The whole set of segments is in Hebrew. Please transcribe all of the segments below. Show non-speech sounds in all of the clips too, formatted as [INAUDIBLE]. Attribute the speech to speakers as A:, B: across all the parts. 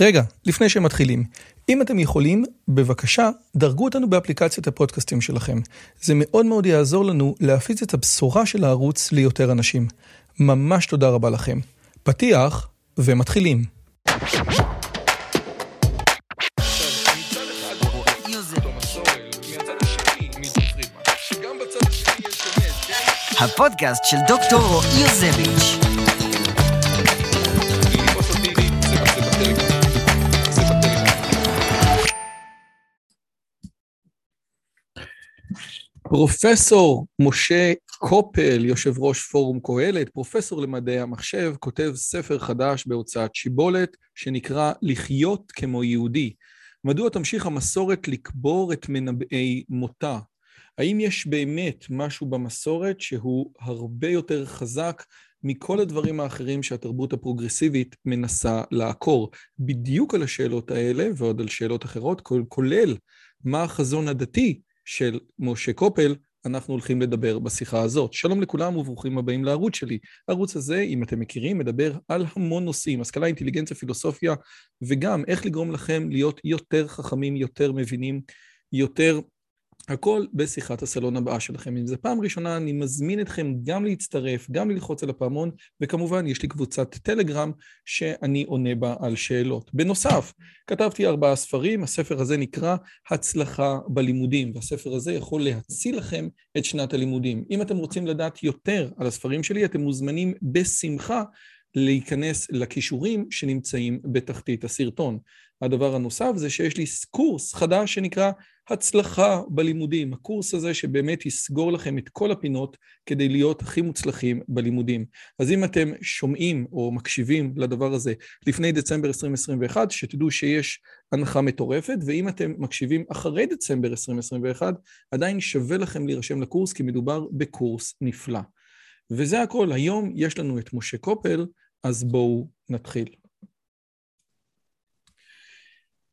A: רגע, לפני שמתחילים, אם אתם יכולים, בבקשה, דרגו אותנו באפליקציית הפודקאסטים שלכם. זה מאוד מאוד יעזור לנו להפיץ את הבשורה של הערוץ ליותר אנשים. ממש תודה רבה לכם. פתיח ומתחילים.
B: הפודקאסט של דוקטור רועי יוזביץ'.
A: פרופסור משה קופל, יושב ראש פורום קהלת, פרופסור למדעי המחשב, כותב ספר חדש בהוצאת שיבולת, שנקרא לחיות כמו יהודי. מדוע תמשיך המסורת לקבור את מנבאי מותה? האם יש באמת משהו במסורת שהוא הרבה יותר חזק מכל הדברים האחרים שהתרבות הפרוגרסיבית מנסה לעקור? בדיוק על השאלות האלה ועוד על שאלות אחרות, כולל מה החזון הדתי של משה קופל, אנחנו הולכים לדבר בשיחה הזאת. שלום לכולם וברוכים הבאים לערוץ שלי. הערוץ הזה, אם אתם מכירים, מדבר על המון נושאים, השכלה, אינטליגנציה, פילוסופיה, וגם איך לגרום לכם להיות יותר חכמים, יותר מבינים, יותר הכל בשיחת הסלון הבאה שלכם. אם זו פעם ראשונה, אני מזמין אתכם גם להצטרף, גם ללחוץ על הפעמון, וכמובן, יש לי קבוצת טלגרם שאני עונה בה על שאלות. בנוסף, כתבתי ארבעה ספרים, הספר הזה נקרא הצלחה בלימודים, והספר הזה יכול להציל לכם את שנת הלימודים. אם אתם רוצים לדעת יותר על הספרים שלי, אתם מוזמנים בשמחה להיכנס לכישורים שנמצאים בתחתית הסרטון. הדבר הנוסף זה שיש לי קורס חדש שנקרא הצלחה בלימודים. הקורס הזה שבאמת יסגור לכם את כל הפינות כדי להיות הכי מוצלחים בלימודים. אז אם אתם שומעים או מקשיבים לדבר הזה לפני דצמבר 2021, שתדעו שיש הנחה מטורפת, ואם אתם מקשיבים אחרי דצמבר 2021, עדיין שווה לכם להירשם לקורס, כי מדובר בקורס נפלא. וזה הכל, היום יש לנו את משה קופל, אז בואו נתחיל.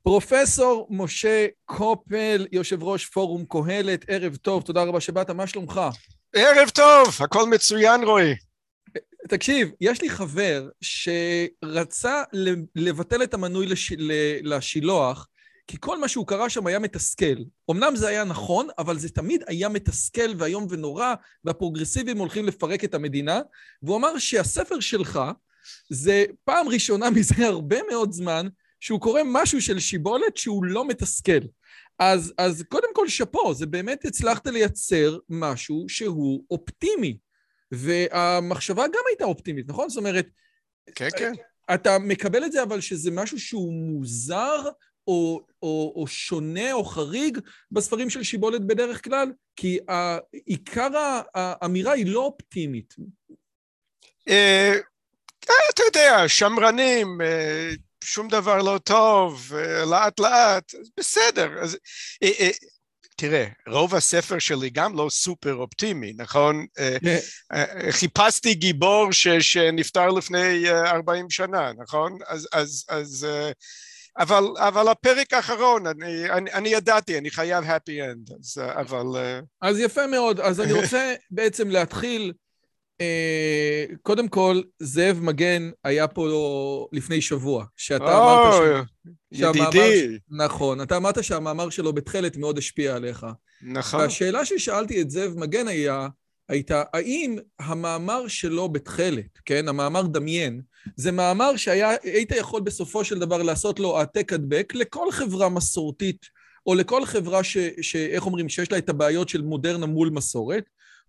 A: פרופסור משה קופל, יושב ראש פורום קהלת, ערב טוב, תודה רבה שבאת, מה שלומך?
C: ערב טוב, הכל מצוין רועי.
A: תקשיב, יש לי חבר שרצה לבטל את המנוי לש... לשילוח, כי כל מה שהוא קרא שם היה מתסכל. אמנם זה היה נכון, אבל זה תמיד היה מתסכל ואיום ונורא, והפרוגרסיבים הולכים לפרק את המדינה, והוא אמר שהספר שלך זה פעם ראשונה מזה הרבה מאוד זמן, שהוא קורא משהו של שיבולת שהוא לא מתסכל. אז, אז קודם כל שאפו, זה באמת הצלחת לייצר משהו שהוא אופטימי. והמחשבה גם הייתה אופטימית, נכון? זאת אומרת...
C: כן, כן.
A: אתה מקבל את זה, אבל שזה משהו שהוא מוזר, או, או, או שונה או חריג בספרים של שיבולת בדרך כלל? כי עיקר האמירה היא לא אופטימית.
C: אה, אתה יודע, שמרנים, אה, שום דבר לא טוב, לאט לאט, בסדר. אז, אה, אה, תראה, רוב הספר שלי גם לא סופר אופטימי, נכון? אה, חיפשתי גיבור ש, שנפטר לפני 40 שנה, נכון? אז, אז, אז אבל, אבל הפרק האחרון, אני, אני, אני ידעתי, אני חייב happy end, אז, אבל...
A: אז יפה מאוד, אז אני [LAUGHS] רוצה בעצם להתחיל קודם כל, זאב מגן היה פה לפני שבוע, שאתה אמרת...
C: ידידי.
A: נכון, אתה אמרת שהמאמר שלו בתכלת מאוד השפיע עליך.
C: נכון.
A: והשאלה ששאלתי את זאב מגן היה, הייתה, האם המאמר שלו בתכלת, כן, המאמר דמיין, זה מאמר שהיית יכול בסופו של דבר לעשות לו העתק הדבק לכל חברה מסורתית, או לכל חברה ש, ש... איך אומרים, שיש לה את הבעיות של מודרנה מול מסורת,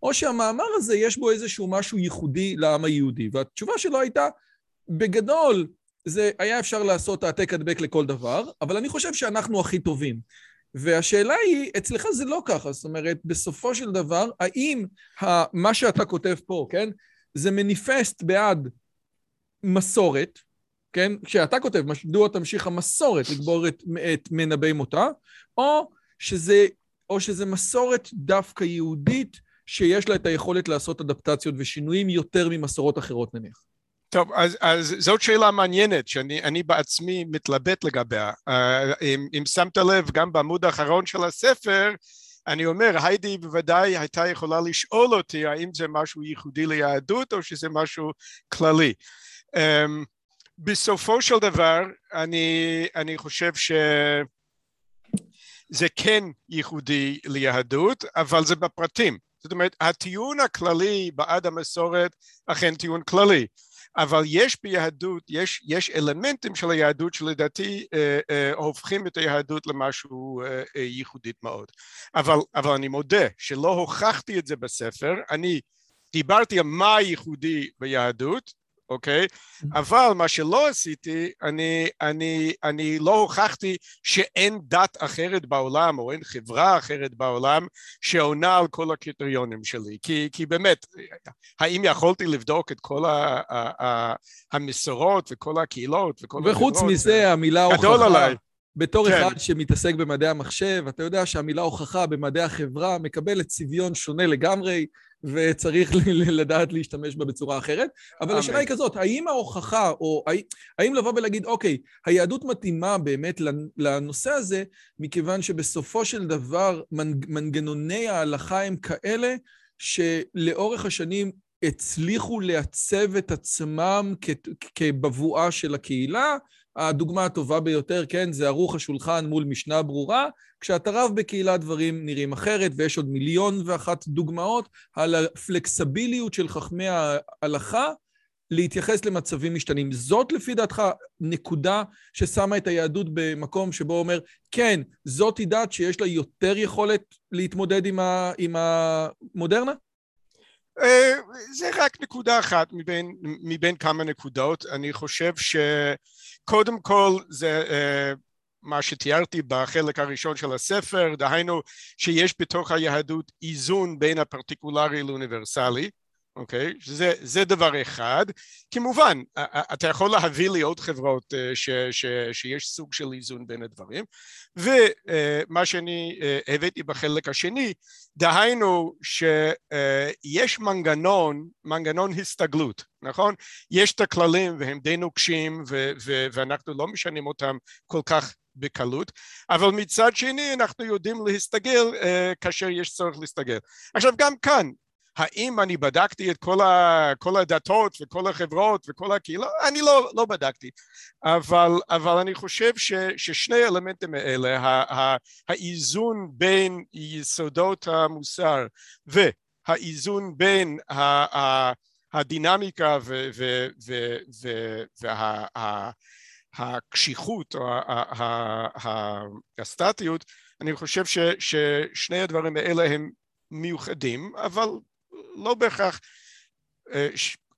A: או שהמאמר הזה יש בו איזשהו משהו ייחודי לעם היהודי. והתשובה שלו הייתה, בגדול, זה היה אפשר לעשות העתק הדבק לכל דבר, אבל אני חושב שאנחנו הכי טובים. והשאלה היא, אצלך זה לא ככה, זאת אומרת, בסופו של דבר, האם מה שאתה כותב פה, כן, זה מניפסט בעד מסורת, כן, כשאתה כותב, מדוע תמשיך המסורת לגבור את, את מנבאי מותה, או שזה, או שזה מסורת דווקא יהודית שיש לה את היכולת לעשות אדפטציות ושינויים יותר ממסורות אחרות נניח.
C: טוב, אז, אז זאת שאלה מעניינת שאני בעצמי מתלבט לגביה. Uh, אם, אם שמת לב, גם בעמוד האחרון של הספר, אני אומר, היידי בוודאי הייתה יכולה לשאול אותי האם זה משהו ייחודי ליהדות או שזה משהו כללי. Um, בסופו של דבר, אני, אני חושב שזה כן ייחודי ליהדות, אבל זה בפרטים. זאת אומרת, הטיעון הכללי בעד המסורת אכן טיעון כללי. אבל יש ביהדות, יש, יש אלמנטים של היהדות שלדעתי אה, אה, הופכים את היהדות למשהו אה, אה, ייחודית מאוד. אבל, אבל אני מודה שלא הוכחתי את זה בספר, אני דיברתי על מה ייחודי ביהדות, אוקיי? אבל מה שלא עשיתי, אני, אני, אני לא הוכחתי שאין דת אחרת בעולם או אין חברה אחרת בעולם שעונה על כל הקריטריונים שלי. כי, כי באמת, האם יכולתי לבדוק את כל ה, ה, ה, המסורות וכל הקהילות וכל
A: וחוץ החברות? מזה, המילה
C: הוכחה...
A: בתור כן. אחד שמתעסק במדעי המחשב, אתה יודע שהמילה הוכחה במדעי החברה מקבלת צביון שונה לגמרי. וצריך לדעת להשתמש בה בצורה אחרת. אבל השאלה היא כזאת, האם ההוכחה, או האם לבוא ולהגיד, אוקיי, היהדות מתאימה באמת לנושא הזה, מכיוון שבסופו של דבר מנגנוני ההלכה הם כאלה שלאורך השנים הצליחו לעצב את עצמם כבבואה של הקהילה, הדוגמה הטובה ביותר, כן, זה ערוך השולחן מול משנה ברורה. כשאתה רב בקהילה דברים נראים אחרת, ויש עוד מיליון ואחת דוגמאות על הפלקסביליות של חכמי ההלכה להתייחס למצבים משתנים. זאת לפי דעתך נקודה ששמה את היהדות במקום שבו אומר, כן, זאת היא דת שיש לה יותר יכולת להתמודד עם, ה, עם?
C: אה, זה רק נקודה אחת מבין, מבין כמה נקודות. אני חושב שקודם כל זה אה, מה שתיארתי בחלק הראשון של הספר, דהיינו שיש בתוך היהדות איזון בין הפרטיקולרי לאוניברסלי. אוקיי? Okay, זה, זה דבר אחד. כמובן, אתה יכול להביא לי עוד חברות אה, ש, ש, שיש סוג של איזון בין הדברים, ומה שאני אה, הבאתי בחלק השני, דהיינו שיש מנגנון, מנגנון הסתגלות, נכון? יש את הכללים והם די נוקשים ו, ו, ואנחנו לא משנים אותם כל כך בקלות, אבל מצד שני אנחנו יודעים להסתגל uh, כאשר יש צורך להסתגל. עכשיו גם כאן האם אני בדקתי את כל, ה, כל הדתות וכל החברות וכל הקהילות? אני לא, לא בדקתי, אבל, אבל אני חושב ש, ששני האלמנטים האלה, האיזון בין יסודות המוסר והאיזון בין הדינמיקה והקשיחות או הסטטיות, אני חושב ששני הדברים האלה הם מיוחדים, אבל לא בהכרח, אה,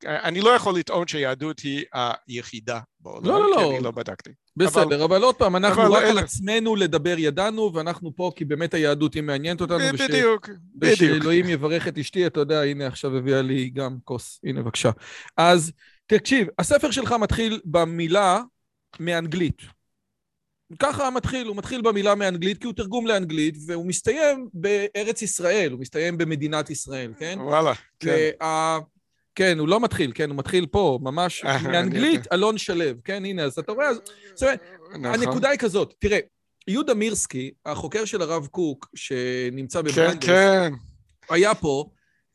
C: אני לא יכול לטעון שהיהדות היא היחידה בעולם,
A: לא, לא,
C: כי
A: לא.
C: אני לא בדקתי.
A: בסדר, אבל, אבל עוד פעם, אנחנו רק אלה... על עצמנו לדבר ידענו, ואנחנו פה כי באמת היהדות היא מעניינת אותנו.
C: בדיוק, וש... בדיוק.
A: ושאלוהים יברך את אשתי, אתה יודע, הנה עכשיו הביאה לי גם כוס, הנה בבקשה. אז תקשיב, הספר שלך מתחיל במילה מאנגלית. ככה מתחיל, הוא מתחיל במילה מאנגלית כי הוא תרגום לאנגלית, והוא מסתיים בארץ ישראל, הוא מסתיים במדינת ישראל, כן?
C: וואלה, כן.
A: וה... כן, הוא לא מתחיל, כן, הוא מתחיל פה, ממש אה, מאנגלית, אלון שלו, כן, הנה, אז אתה רואה, אז... זאת אומרת, נכון. הנקודה היא כזאת, תראה, יהודה מירסקי, החוקר של הרב קוק, שנמצא בברנדס, כן, כן. היה פה,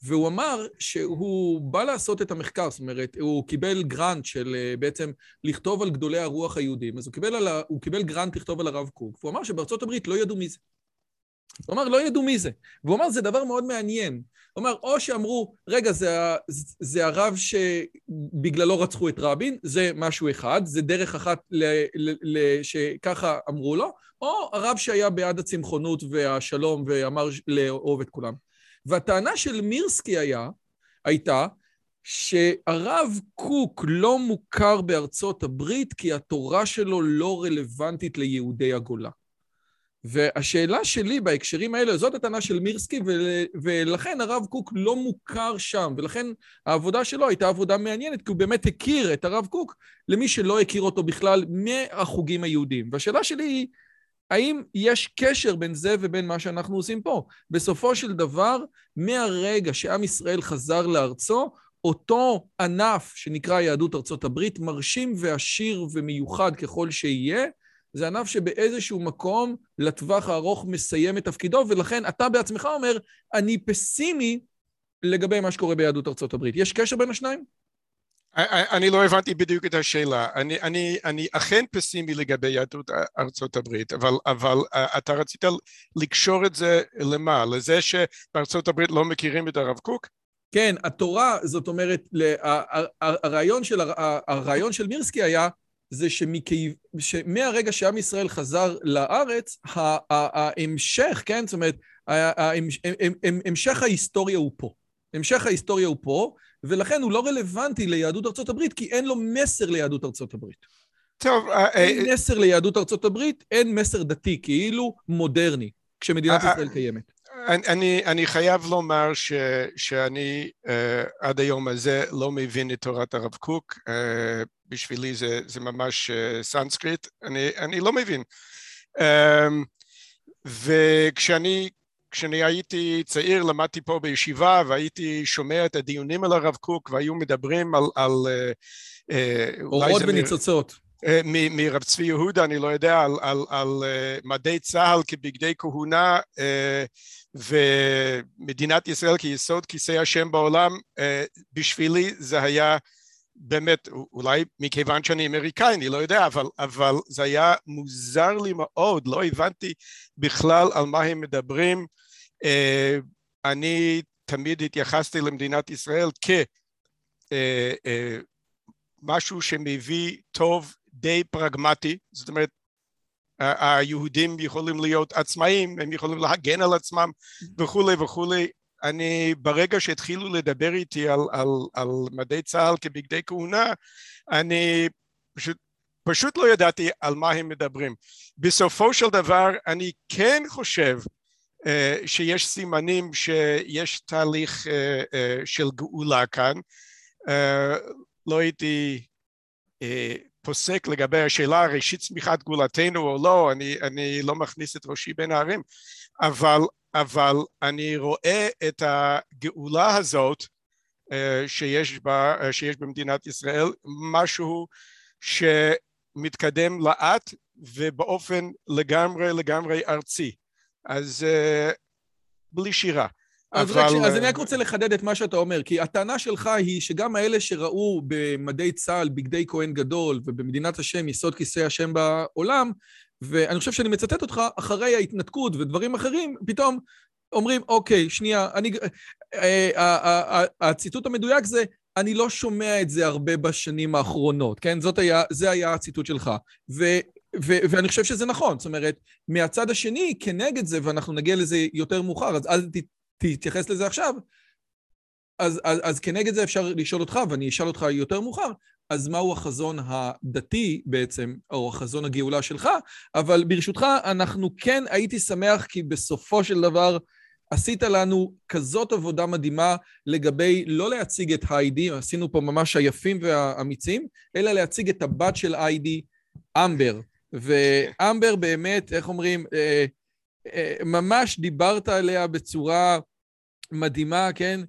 A: והוא אמר שהוא בא לעשות את המחקר, זאת אומרת, הוא קיבל גרנט של אה, בעצם לכתוב על גדולי הרוח היהודים, אז הוא קיבל, על ה, הוא קיבל גרנט לכתוב על הרב קוק, והוא אמר שבארצות הברית לא ידעו מי זה. הוא אמר, לא ידעו מי זה. והוא אמר, זה דבר מאוד מעניין. הוא אמר, או שאמרו, רגע, זה, זה הרב שבגללו רצחו את רבין, זה משהו אחד, זה דרך אחת ל, ל, ל, שככה אמרו לו, או הרב שהיה בעד הצמחונות והשלום ואמר לאהוב את כולם. והטענה של מירסקי היה, הייתה, שהרב קוק לא מוכר בארצות הברית כי התורה שלו לא רלוונטית ליהודי הגולה. והשאלה שלי בהקשרים האלה, זאת הטענה של מירסקי, ולכן הרב קוק לא מוכר שם, ולכן העבודה שלו הייתה עבודה מעניינת, כי הוא באמת הכיר את הרב קוק למי שלא הכיר אותו בכלל מהחוגים היהודיים. והשאלה שלי היא, האם יש קשר בין זה ובין מה שאנחנו עושים פה? בסופו של דבר, מהרגע שעם ישראל חזר לארצו, אותו ענף שנקרא יהדות ארצות הברית, מרשים ועשיר ומיוחד ככל שיהיה, זה ענף שבאיזשהו מקום לטווח הארוך מסיים את תפקידו, ולכן אתה בעצמך אומר, אני פסימי לגבי מה שקורה ביהדות ארצות הברית. יש קשר בין השניים?
C: אני לא הבנתי בדיוק את השאלה. אני, אני, אני אכן פסימי לגבי יהדות ארצות הברית, אבל, אבל אתה רצית לקשור את זה למה? לזה שבארצות הברית לא מכירים את הרב קוק?
A: כן, התורה, זאת אומרת, הרעיון של, הרעיון של מירסקי היה זה שמהרגע שעם ישראל חזר לארץ, ההמשך, כן, זאת אומרת, המשך ההיסטוריה הוא פה. המשך ההיסטוריה הוא פה, ולכן הוא לא רלוונטי ליהדות ארצות הברית, כי אין לו מסר ליהדות ארצות הברית.
C: טוב,
A: אין אה, מסר ליהדות ארצות הברית, אין מסר דתי, כאילו מודרני, כשמדינת ישראל קיימת.
C: אני, אני חייב לומר ש, שאני אה, עד היום הזה לא מבין את תורת הרב קוק, אה, בשבילי זה, זה ממש אה, סנסקריט, אני, אני לא מבין. אממ, וכשאני כשאני הייתי צעיר למדתי פה בישיבה והייתי שומע את הדיונים על הרב קוק והיו מדברים על... על
A: אורות וניצוצות.
C: מ, מרב צבי יהודה, אני לא יודע, על, על, על מדי צה"ל כבגדי כהונה ומדינת ישראל כיסוד כיסא השם בעולם, אה, בשבילי זה היה באמת, אולי מכיוון שאני אמריקאי, אני לא יודע, אבל, אבל זה היה מוזר לי מאוד, לא הבנתי בכלל על מה הם מדברים. אה, אני תמיד התייחסתי למדינת ישראל כמשהו אה, שמביא טוב די פרגמטי, זאת אומרת היהודים יכולים להיות עצמאים, הם יכולים להגן על עצמם וכולי וכולי. אני, ברגע שהתחילו לדבר איתי על, על, על מדי צה"ל כבגדי כהונה, אני פשוט, פשוט לא ידעתי על מה הם מדברים. בסופו של דבר, אני כן חושב uh, שיש סימנים שיש תהליך uh, uh, של גאולה כאן. לא הייתי פוסק לגבי השאלה ראשית צמיחת גאולתנו או לא, אני, אני לא מכניס את ראשי בין הערים, אבל, אבל אני רואה את הגאולה הזאת אה, שיש, בה, אה, שיש במדינת ישראל, משהו שמתקדם לאט ובאופן לגמרי לגמרי ארצי, אז אה, בלי שירה.
A: אז, אבל... רק, אז אני רק רוצה לחדד את מה שאתה אומר, כי הטענה שלך היא שגם האלה שראו במדי צה"ל, בגדי כהן גדול, ובמדינת השם, יסוד כיסא השם בעולם, ואני חושב שאני מצטט אותך, אחרי ההתנתקות ודברים אחרים, פתאום אומרים, אוקיי, שנייה, אני... אה, הציטוט המדויק זה, אני לא שומע את זה הרבה בשנים האחרונות, כן? זאת היה, זה היה הציטוט שלך. ו, ו, ואני חושב שזה נכון, זאת אומרת, מהצד השני, כנגד זה, ואנחנו נגיע לזה יותר מאוחר, אז אל תתייחס לזה עכשיו, אז, אז, אז כנגד זה אפשר לשאול אותך, ואני אשאל אותך יותר מאוחר, אז מהו החזון הדתי בעצם, או החזון הגאולה שלך, אבל ברשותך, אנחנו כן הייתי שמח כי בסופו של דבר עשית לנו כזאת עבודה מדהימה לגבי לא להציג את היידי, עשינו פה ממש היפים והאמיצים, אלא להציג את הבת של היידי, אמבר. ואמבר באמת, איך אומרים, אה, אה, ממש דיברת עליה בצורה מדהימה, כן?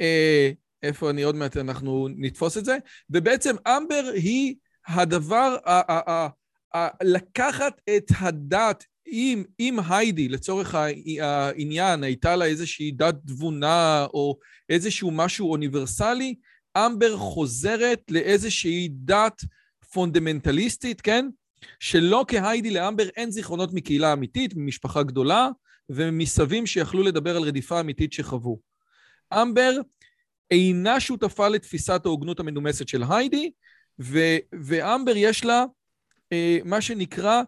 A: אה, איפה אני עוד מעט, אנחנו נתפוס את זה. ובעצם אמבר היא הדבר, ה- ה- ה- ה- לקחת את הדת, אם, אם היידי, לצורך העניין, הייתה לה איזושהי דת תבונה או איזשהו משהו אוניברסלי, אמבר חוזרת לאיזושהי דת פונדמנטליסטית, כן? שלא כהיידי לאמבר אין זיכרונות מקהילה אמיתית, ממשפחה גדולה, ומסבים שיכלו לדבר על רדיפה אמיתית שחוו. אמבר אינה שותפה לתפיסת ההוגנות המנומסת של היידי, ו- ואמבר יש לה אה, מה שנקרא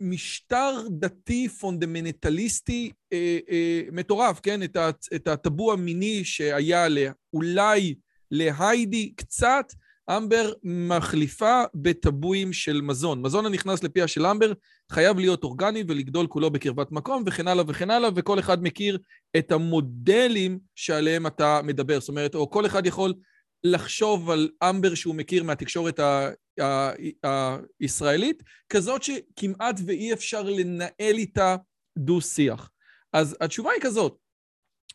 A: משטר דתי פונדמנטליסטי אה, אה, מטורף, כן? את, ה- את הטבו המיני שהיה אולי להיידי קצת, אמבר מחליפה בטבואים של מזון. מזון הנכנס לפיה של אמבר חייב להיות אורגני ולגדול כולו בקרבת מקום וכן הלאה וכן הלאה, וכל אחד מכיר את המודלים שעליהם אתה מדבר. זאת אומרת, או כל אחד יכול לחשוב על אמבר שהוא מכיר מהתקשורת הישראלית, כזאת שכמעט ואי אפשר לנהל איתה דו-שיח. אז התשובה היא כזאת,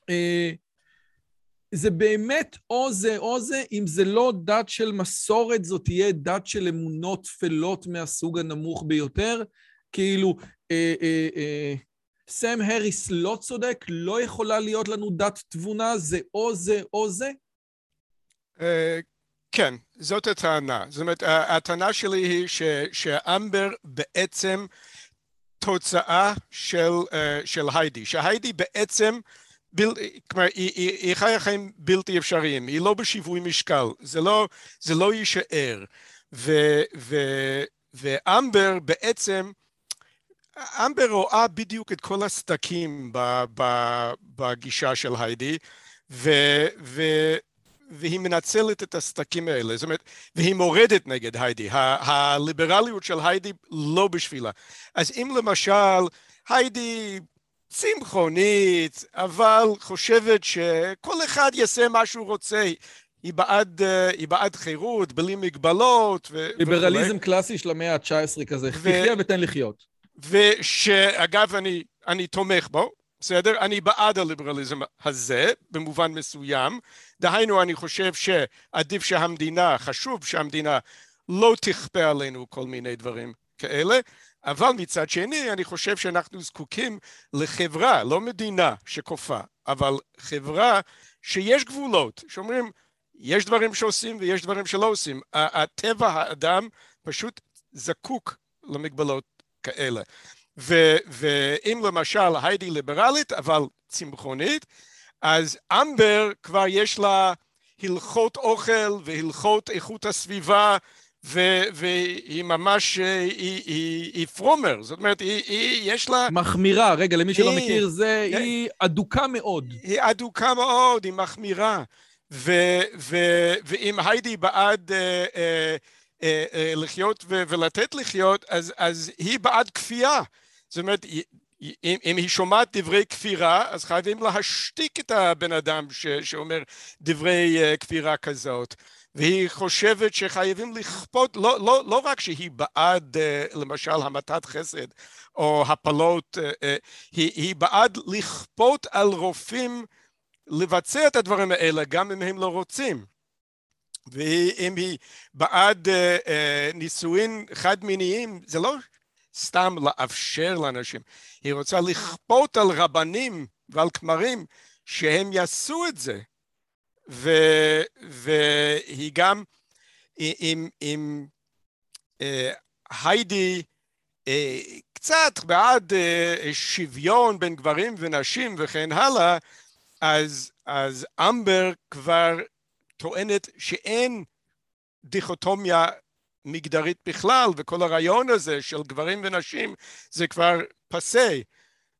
A: אה, זה באמת או זה או זה, אם זה לא דת של מסורת, זאת תהיה דת של אמונות טפלות מהסוג הנמוך ביותר. כאילו, אה, אה, אה, סם הריס לא צודק, לא יכולה להיות לנו דת תבונה, זה או זה או זה?
C: אה, כן, זאת הטענה. זאת אומרת, הטענה שלי היא ש, שאמבר בעצם תוצאה של, uh, של היידי, שהיידי בעצם, בל, כלומר, היא, היא, היא חיה חיים בלתי אפשריים, היא לא בשיווי משקל, זה לא, זה לא יישאר. ו, ו, ואמבר בעצם, אמבר רואה בדיוק את כל הסדקים בגישה של היידי, ו, ו, והיא מנצלת את הסדקים האלה, זאת אומרת, והיא מורדת נגד היידי, הליברליות של היידי לא בשבילה. אז אם למשל היידי צמחונית, אבל חושבת שכל אחד יעשה מה שהוא רוצה, היא בעד, היא בעד חירות, בלי מגבלות. ו-
A: ליברליזם
C: וכולי.
A: קלאסי של המאה ה-19 כזה, תחיה ותן לחיות.
C: ושאגב, אני, אני תומך בו, בסדר? אני בעד הליברליזם הזה, במובן מסוים. דהיינו, אני חושב שעדיף שהמדינה, חשוב שהמדינה לא תכפה עלינו כל מיני דברים כאלה, אבל מצד שני, אני חושב שאנחנו זקוקים לחברה, לא מדינה שכופה, אבל חברה שיש גבולות, שאומרים, יש דברים שעושים ויש דברים שלא עושים. הטבע האדם פשוט זקוק למגבלות כאלה. ו, ואם למשל היידי ליברלית אבל צמחונית, אז אמבר כבר יש לה הלכות אוכל והלכות איכות הסביבה ו, והיא ממש, היא, היא, היא פרומר, זאת אומרת, היא, היא, יש לה...
A: מחמירה, רגע, למי שלא
C: היא-
A: מכיר, זה,
C: היא-
A: היא אדוקה מאוד.
C: היא אדוקה מאוד, היא מחמירה. ו, ו, ואם היידי בעד אה, אה, אה, אה, לחיות ו, ולתת לחיות, אז, אז היא בעד כפייה. זאת אומרת, אם, אם היא שומעת דברי כפירה, אז חייבים להשתיק את הבן אדם ש, שאומר דברי אה, כפירה כזאת. והיא חושבת שחייבים לכפות, לא, לא, לא רק שהיא בעד אה, למשל המתת חסד או הפלות, אה, אה, היא, היא בעד לכפות על רופאים לבצע את הדברים האלה גם אם הם לא רוצים. ואם היא בעד נישואין חד מיניים, זה לא סתם לאפשר לאנשים, היא רוצה לכפות על רבנים ועל כמרים שהם יעשו את זה. ו, והיא גם, עם, עם אה, היידי אה, קצת בעד אה, שוויון בין גברים ונשים וכן הלאה, אז, אז אמבר כבר טוענת שאין דיכוטומיה מגדרית בכלל, וכל הרעיון הזה של גברים ונשים זה כבר פסה,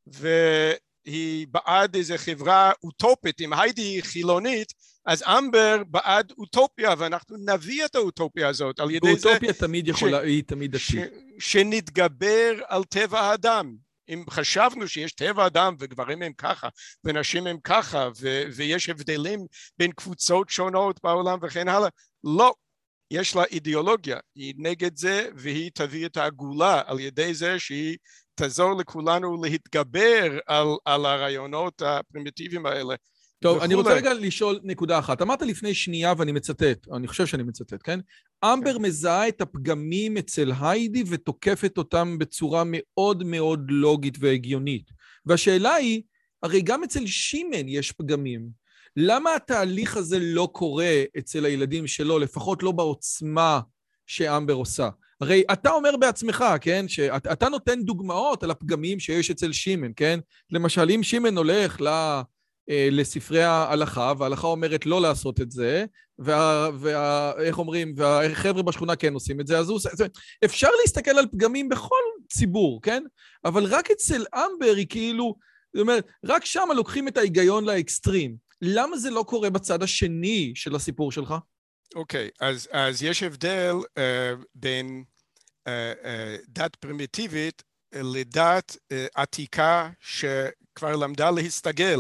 C: והיא בעד איזו חברה אוטופית, אם היידי היא חילונית, אז אמבר בעד אוטופיה, ואנחנו נביא את האוטופיה הזאת על ידי זה
A: אוטופיה תמיד יכולה, היא תמיד
C: ש,
A: דתית.
C: שנתגבר על טבע האדם. אם חשבנו שיש טבע אדם וגברים הם ככה ונשים הם ככה ו- ויש הבדלים בין קבוצות שונות בעולם וכן הלאה, לא. יש לה אידיאולוגיה, היא נגד זה והיא תביא את הגאולה על ידי זה שהיא תעזור לכולנו להתגבר על, על הרעיונות הפרימיטיביים האלה.
A: טוב, אני רוצה. רגע לשאול נקודה אחת. אמרת לפני שנייה, ואני מצטט, אני חושב שאני מצטט, כן? אמבר מזהה את הפגמים אצל היידי ותוקפת אותם בצורה מאוד מאוד לוגית והגיונית. והשאלה היא, הרי גם אצל שימן יש פגמים. למה התהליך הזה לא קורה אצל הילדים שלו, לפחות לא בעוצמה שאמבר עושה? הרי אתה אומר בעצמך, כן, שאתה נותן דוגמאות על הפגמים שיש אצל שימן, כן? למשל, אם שימן הולך ל... אה, לספרי ההלכה, וההלכה אומרת לא לעשות את זה, וה, וה, אומרים, והחבר'ה בשכונה כן עושים את זה, אז הוא אפשר להסתכל על פגמים בכל ציבור, כן? אבל רק אצל אמבר היא כאילו, זאת אומרת, רק שם לוקחים את ההיגיון לאקסטרים. למה זה לא קורה בצד השני של הסיפור שלך?
C: אוקיי, okay, אז, אז יש הבדל uh, בין uh, uh, דת פרימיטיבית לדת uh, עתיקה שכבר למדה להסתגל.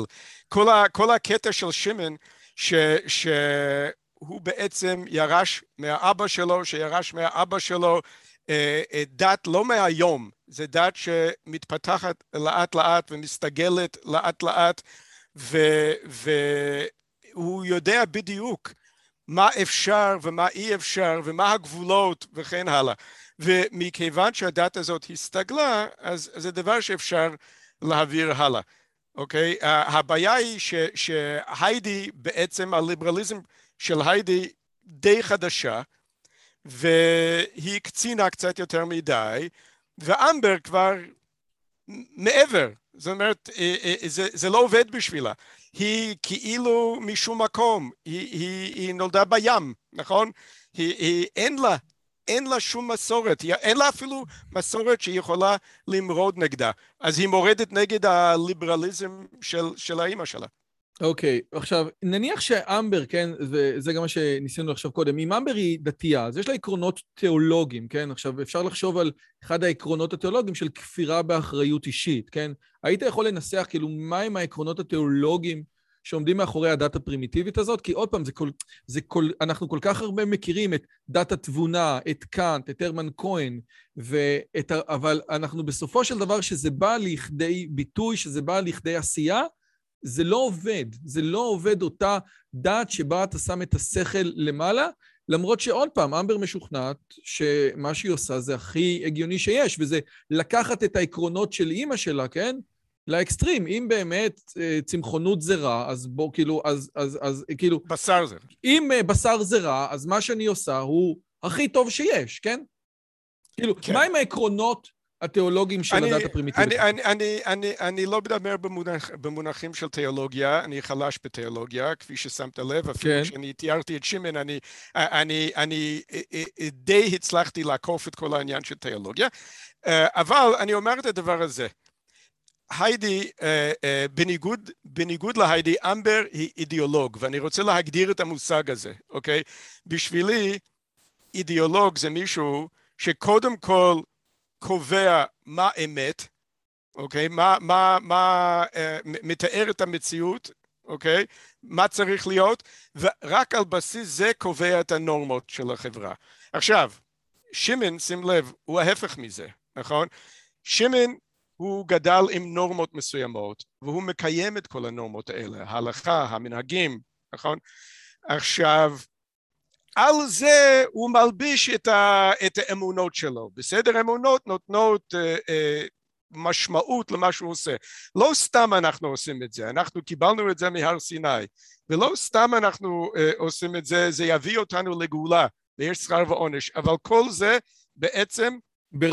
C: כל, ה, כל הקטע של שמן, ש, שהוא בעצם ירש מהאבא שלו, שירש מהאבא שלו uh, uh, דת לא מהיום, זה דת שמתפתחת לאט לאט ומסתגלת לאט לאט, ו, והוא יודע בדיוק מה אפשר ומה אי אפשר ומה הגבולות וכן הלאה. ומכיוון שהדת הזאת הסתגלה, אז זה דבר שאפשר להעביר הלאה, אוקיי? הבעיה היא ש, שהיידי בעצם, הליברליזם של היידי די חדשה, והיא קצינה קצת יותר מדי, ואמבר כבר מעבר, זאת אומרת, אה, אה, זה, זה לא עובד בשבילה. היא כאילו משום מקום, היא, היא, היא נולדה בים, נכון? היא, היא, אין לה, אין לה שום מסורת, אין לה אפילו מסורת שהיא יכולה למרוד נגדה. אז היא מורדת נגד הליברליזם של, של האימא שלה.
A: אוקיי, okay, עכשיו, נניח שאמבר, כן, וזה גם מה שניסינו לחשוב קודם, אם אמבר היא דתייה, אז יש לה עקרונות תיאולוגיים, כן? עכשיו, אפשר לחשוב על אחד העקרונות התיאולוגיים של כפירה באחריות אישית, כן? היית יכול לנסח, כאילו, מהם העקרונות התיאולוגיים שעומדים מאחורי הדת הפרימיטיבית הזאת? כי עוד פעם, זה כל, זה כל, אנחנו כל כך הרבה מכירים את דת התבונה, את קאנט, את הרמן כהן, ואת, אבל אנחנו בסופו של דבר, שזה בא לכדי ביטוי, שזה בא לכדי עשייה, זה לא עובד, זה לא עובד אותה דת שבה אתה שם את השכל למעלה, למרות שעוד פעם, אמבר משוכנעת שמה שהיא עושה זה הכי הגיוני שיש, וזה לקחת את העקרונות של אימא שלה, כן? לאקסטרים. אם באמת אה, צמחונות זה רע, אז בוא, כאילו, אז, אז, אז, כאילו...
C: בשר זה.
A: אם אה, בשר זה רע, אז מה שאני עושה הוא הכי טוב שיש, כן? כאילו, כן. מה עם העקרונות התיאולוגים של אני, הדת הפרימיטיבית.
C: אני, אני, אני, אני, אני לא מדבר במונח, במונחים של תיאולוגיה, אני חלש בתיאולוגיה, כפי ששמת לב, אפילו כן. כשאני תיארתי את שמן, אני, אני, אני די הצלחתי לעקוף את כל העניין של תיאולוגיה, אבל אני אומר את הדבר הזה, היידי, בניגוד, בניגוד להיידי, אמבר היא אידיאולוג, ואני רוצה להגדיר את המושג הזה, אוקיי? בשבילי, אידיאולוג זה מישהו שקודם כל קובע מה אמת, אוקיי? מה, מה, מה uh, מתאר את המציאות, אוקיי? מה צריך להיות, ורק על בסיס זה קובע את הנורמות של החברה. עכשיו, שמן, שים לב, הוא ההפך מזה, נכון? שמן הוא גדל עם נורמות מסוימות, והוא מקיים את כל הנורמות האלה, ההלכה, המנהגים, נכון? עכשיו, על זה הוא מלביש את, ה, את האמונות שלו. בסדר? אמונות נותנות אה, אה, משמעות למה שהוא עושה. לא סתם אנחנו עושים את זה, אנחנו קיבלנו את זה מהר סיני, ולא סתם אנחנו אה, עושים את זה, זה יביא אותנו לגאולה, ויש שכר ועונש, אבל כל זה בעצם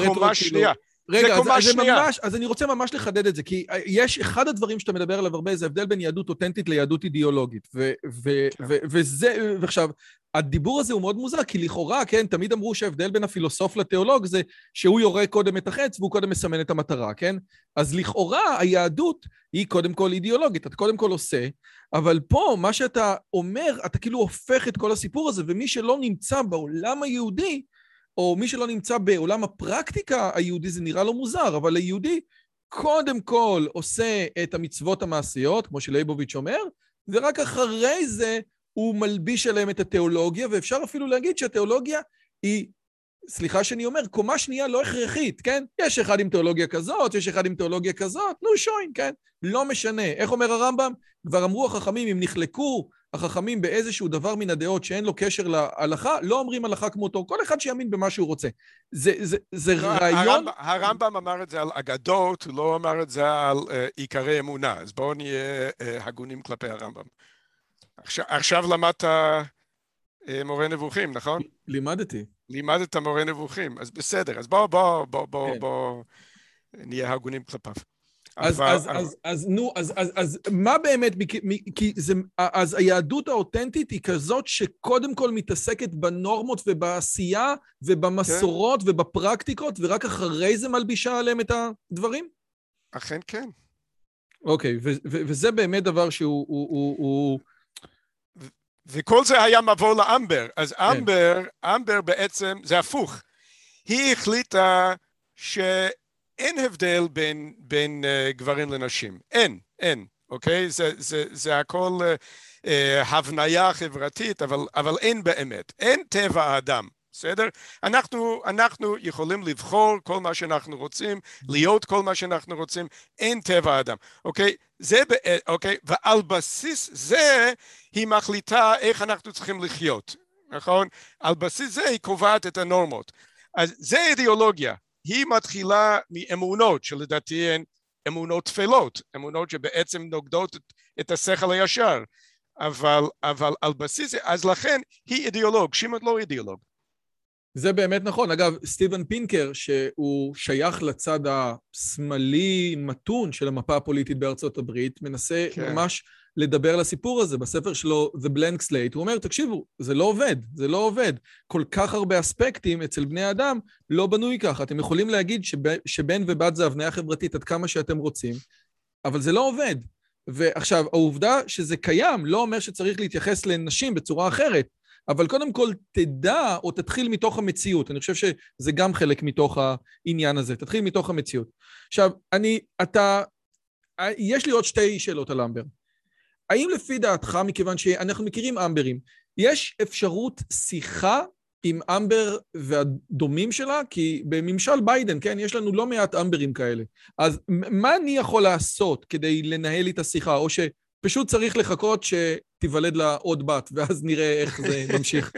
C: קומה שנייה.
A: רגע, אז, אז, ממש, אז אני רוצה ממש לחדד את זה, כי יש אחד הדברים שאתה מדבר עליו הרבה, זה הבדל בין יהדות אותנטית ליהדות אידיאולוגית. ו, ו, כן. ו, וזה, ועכשיו, הדיבור הזה הוא מאוד מוזר, כי לכאורה, כן, תמיד אמרו שההבדל בין הפילוסוף לתיאולוג זה שהוא יורה קודם את החץ והוא קודם מסמן את המטרה, כן? אז לכאורה היהדות היא קודם כל אידיאולוגית, אתה קודם כל עושה, אבל פה מה שאתה אומר, אתה כאילו הופך את כל הסיפור הזה, ומי שלא נמצא בעולם היהודי, או מי שלא נמצא בעולם הפרקטיקה היהודי, זה נראה לו מוזר, אבל היהודי קודם כל עושה את המצוות המעשיות, כמו שלייבוביץ' אומר, ורק אחרי זה הוא מלביש עליהם את התיאולוגיה, ואפשר אפילו להגיד שהתיאולוגיה היא, סליחה שאני אומר, קומה שנייה לא הכרחית, כן? יש אחד עם תיאולוגיה כזאת, יש אחד עם תיאולוגיה כזאת, נו שוין, כן? לא משנה. איך אומר הרמב"ם? כבר אמרו החכמים, אם נחלקו החכמים באיזשהו דבר מן הדעות שאין לו קשר להלכה, לא אומרים הלכה כמותו, כל אחד שיאמין במה שהוא רוצה. זה, זה, זה רעיון...
C: הרמב"ם, הרמב"ם אמר את זה על אגדות, הוא לא אמר את זה על uh, עיקרי אמונה, אז בואו נהיה uh, הגונים כלפי הרמב"ם. עכשיו, עכשיו למדת uh, מורה נבוכים, נכון?
A: לימדתי.
C: לימדת מורה נבוכים, אז בסדר, אז בואו בוא, בוא, בוא, כן. בוא נהיה הגונים כלפיו.
A: אז, אבל, אז, אבל... אז, אז, נו, אז, אז, אז מה באמת, כי זה, אז היהדות האותנטית היא כזאת שקודם כל מתעסקת בנורמות ובעשייה ובמסורות כן. ובפרקטיקות, ורק אחרי זה מלבישה עליהם את הדברים?
C: אכן כן.
A: אוקיי, ו- ו- וזה באמת דבר שהוא... הוא, הוא, הוא...
C: וכל זה היה מבוא לאמבר. אז כן. אמבר, אמבר בעצם, זה הפוך. היא החליטה ש... אין הבדל בין, בין uh, גברים לנשים, אין, אין, אוקיי? זה, זה, זה הכל uh, uh, הבניה חברתית, אבל, אבל אין באמת, אין טבע האדם, בסדר? אנחנו, אנחנו יכולים לבחור כל מה שאנחנו רוצים, להיות כל מה שאנחנו רוצים, אין טבע האדם, אוקיי? זה, אוקיי? ועל בסיס זה היא מחליטה איך אנחנו צריכים לחיות, נכון? על בסיס זה היא קובעת את הנורמות. אז זה אידיאולוגיה, היא מתחילה מאמונות שלדעתי הן אמונות טפלות, אמונות שבעצם נוגדות את, את השכל הישר. אבל, אבל על בסיס זה, אז לכן היא אידיאולוג, שמעון לא אידיאולוג.
A: זה באמת נכון. אגב, סטיבן פינקר, שהוא שייך לצד השמאלי מתון של המפה הפוליטית בארצות הברית, מנסה כן. ממש לדבר על הסיפור הזה בספר שלו, The Blank Slate. הוא אומר, תקשיבו, זה לא עובד, זה לא עובד. כל כך הרבה אספקטים אצל בני אדם לא בנוי ככה. אתם יכולים להגיד שב, שבן ובת זה הבניה חברתית עד כמה שאתם רוצים, אבל זה לא עובד. ועכשיו, העובדה שזה קיים לא אומר שצריך להתייחס לנשים בצורה אחרת. אבל קודם כל תדע או תתחיל מתוך המציאות. אני חושב שזה גם חלק מתוך העניין הזה. תתחיל מתוך המציאות. עכשיו, אני, אתה, יש לי עוד שתי שאלות על אמבר. האם לפי דעתך, מכיוון שאנחנו מכירים אמברים, יש אפשרות שיחה עם אמבר והדומים שלה? כי בממשל ביידן, כן, יש לנו לא מעט אמברים כאלה. אז מה אני יכול לעשות כדי לנהל איתה שיחה? או שפשוט צריך לחכות שתיוולד לה עוד בת, ואז נראה איך זה [LAUGHS] ממשיך.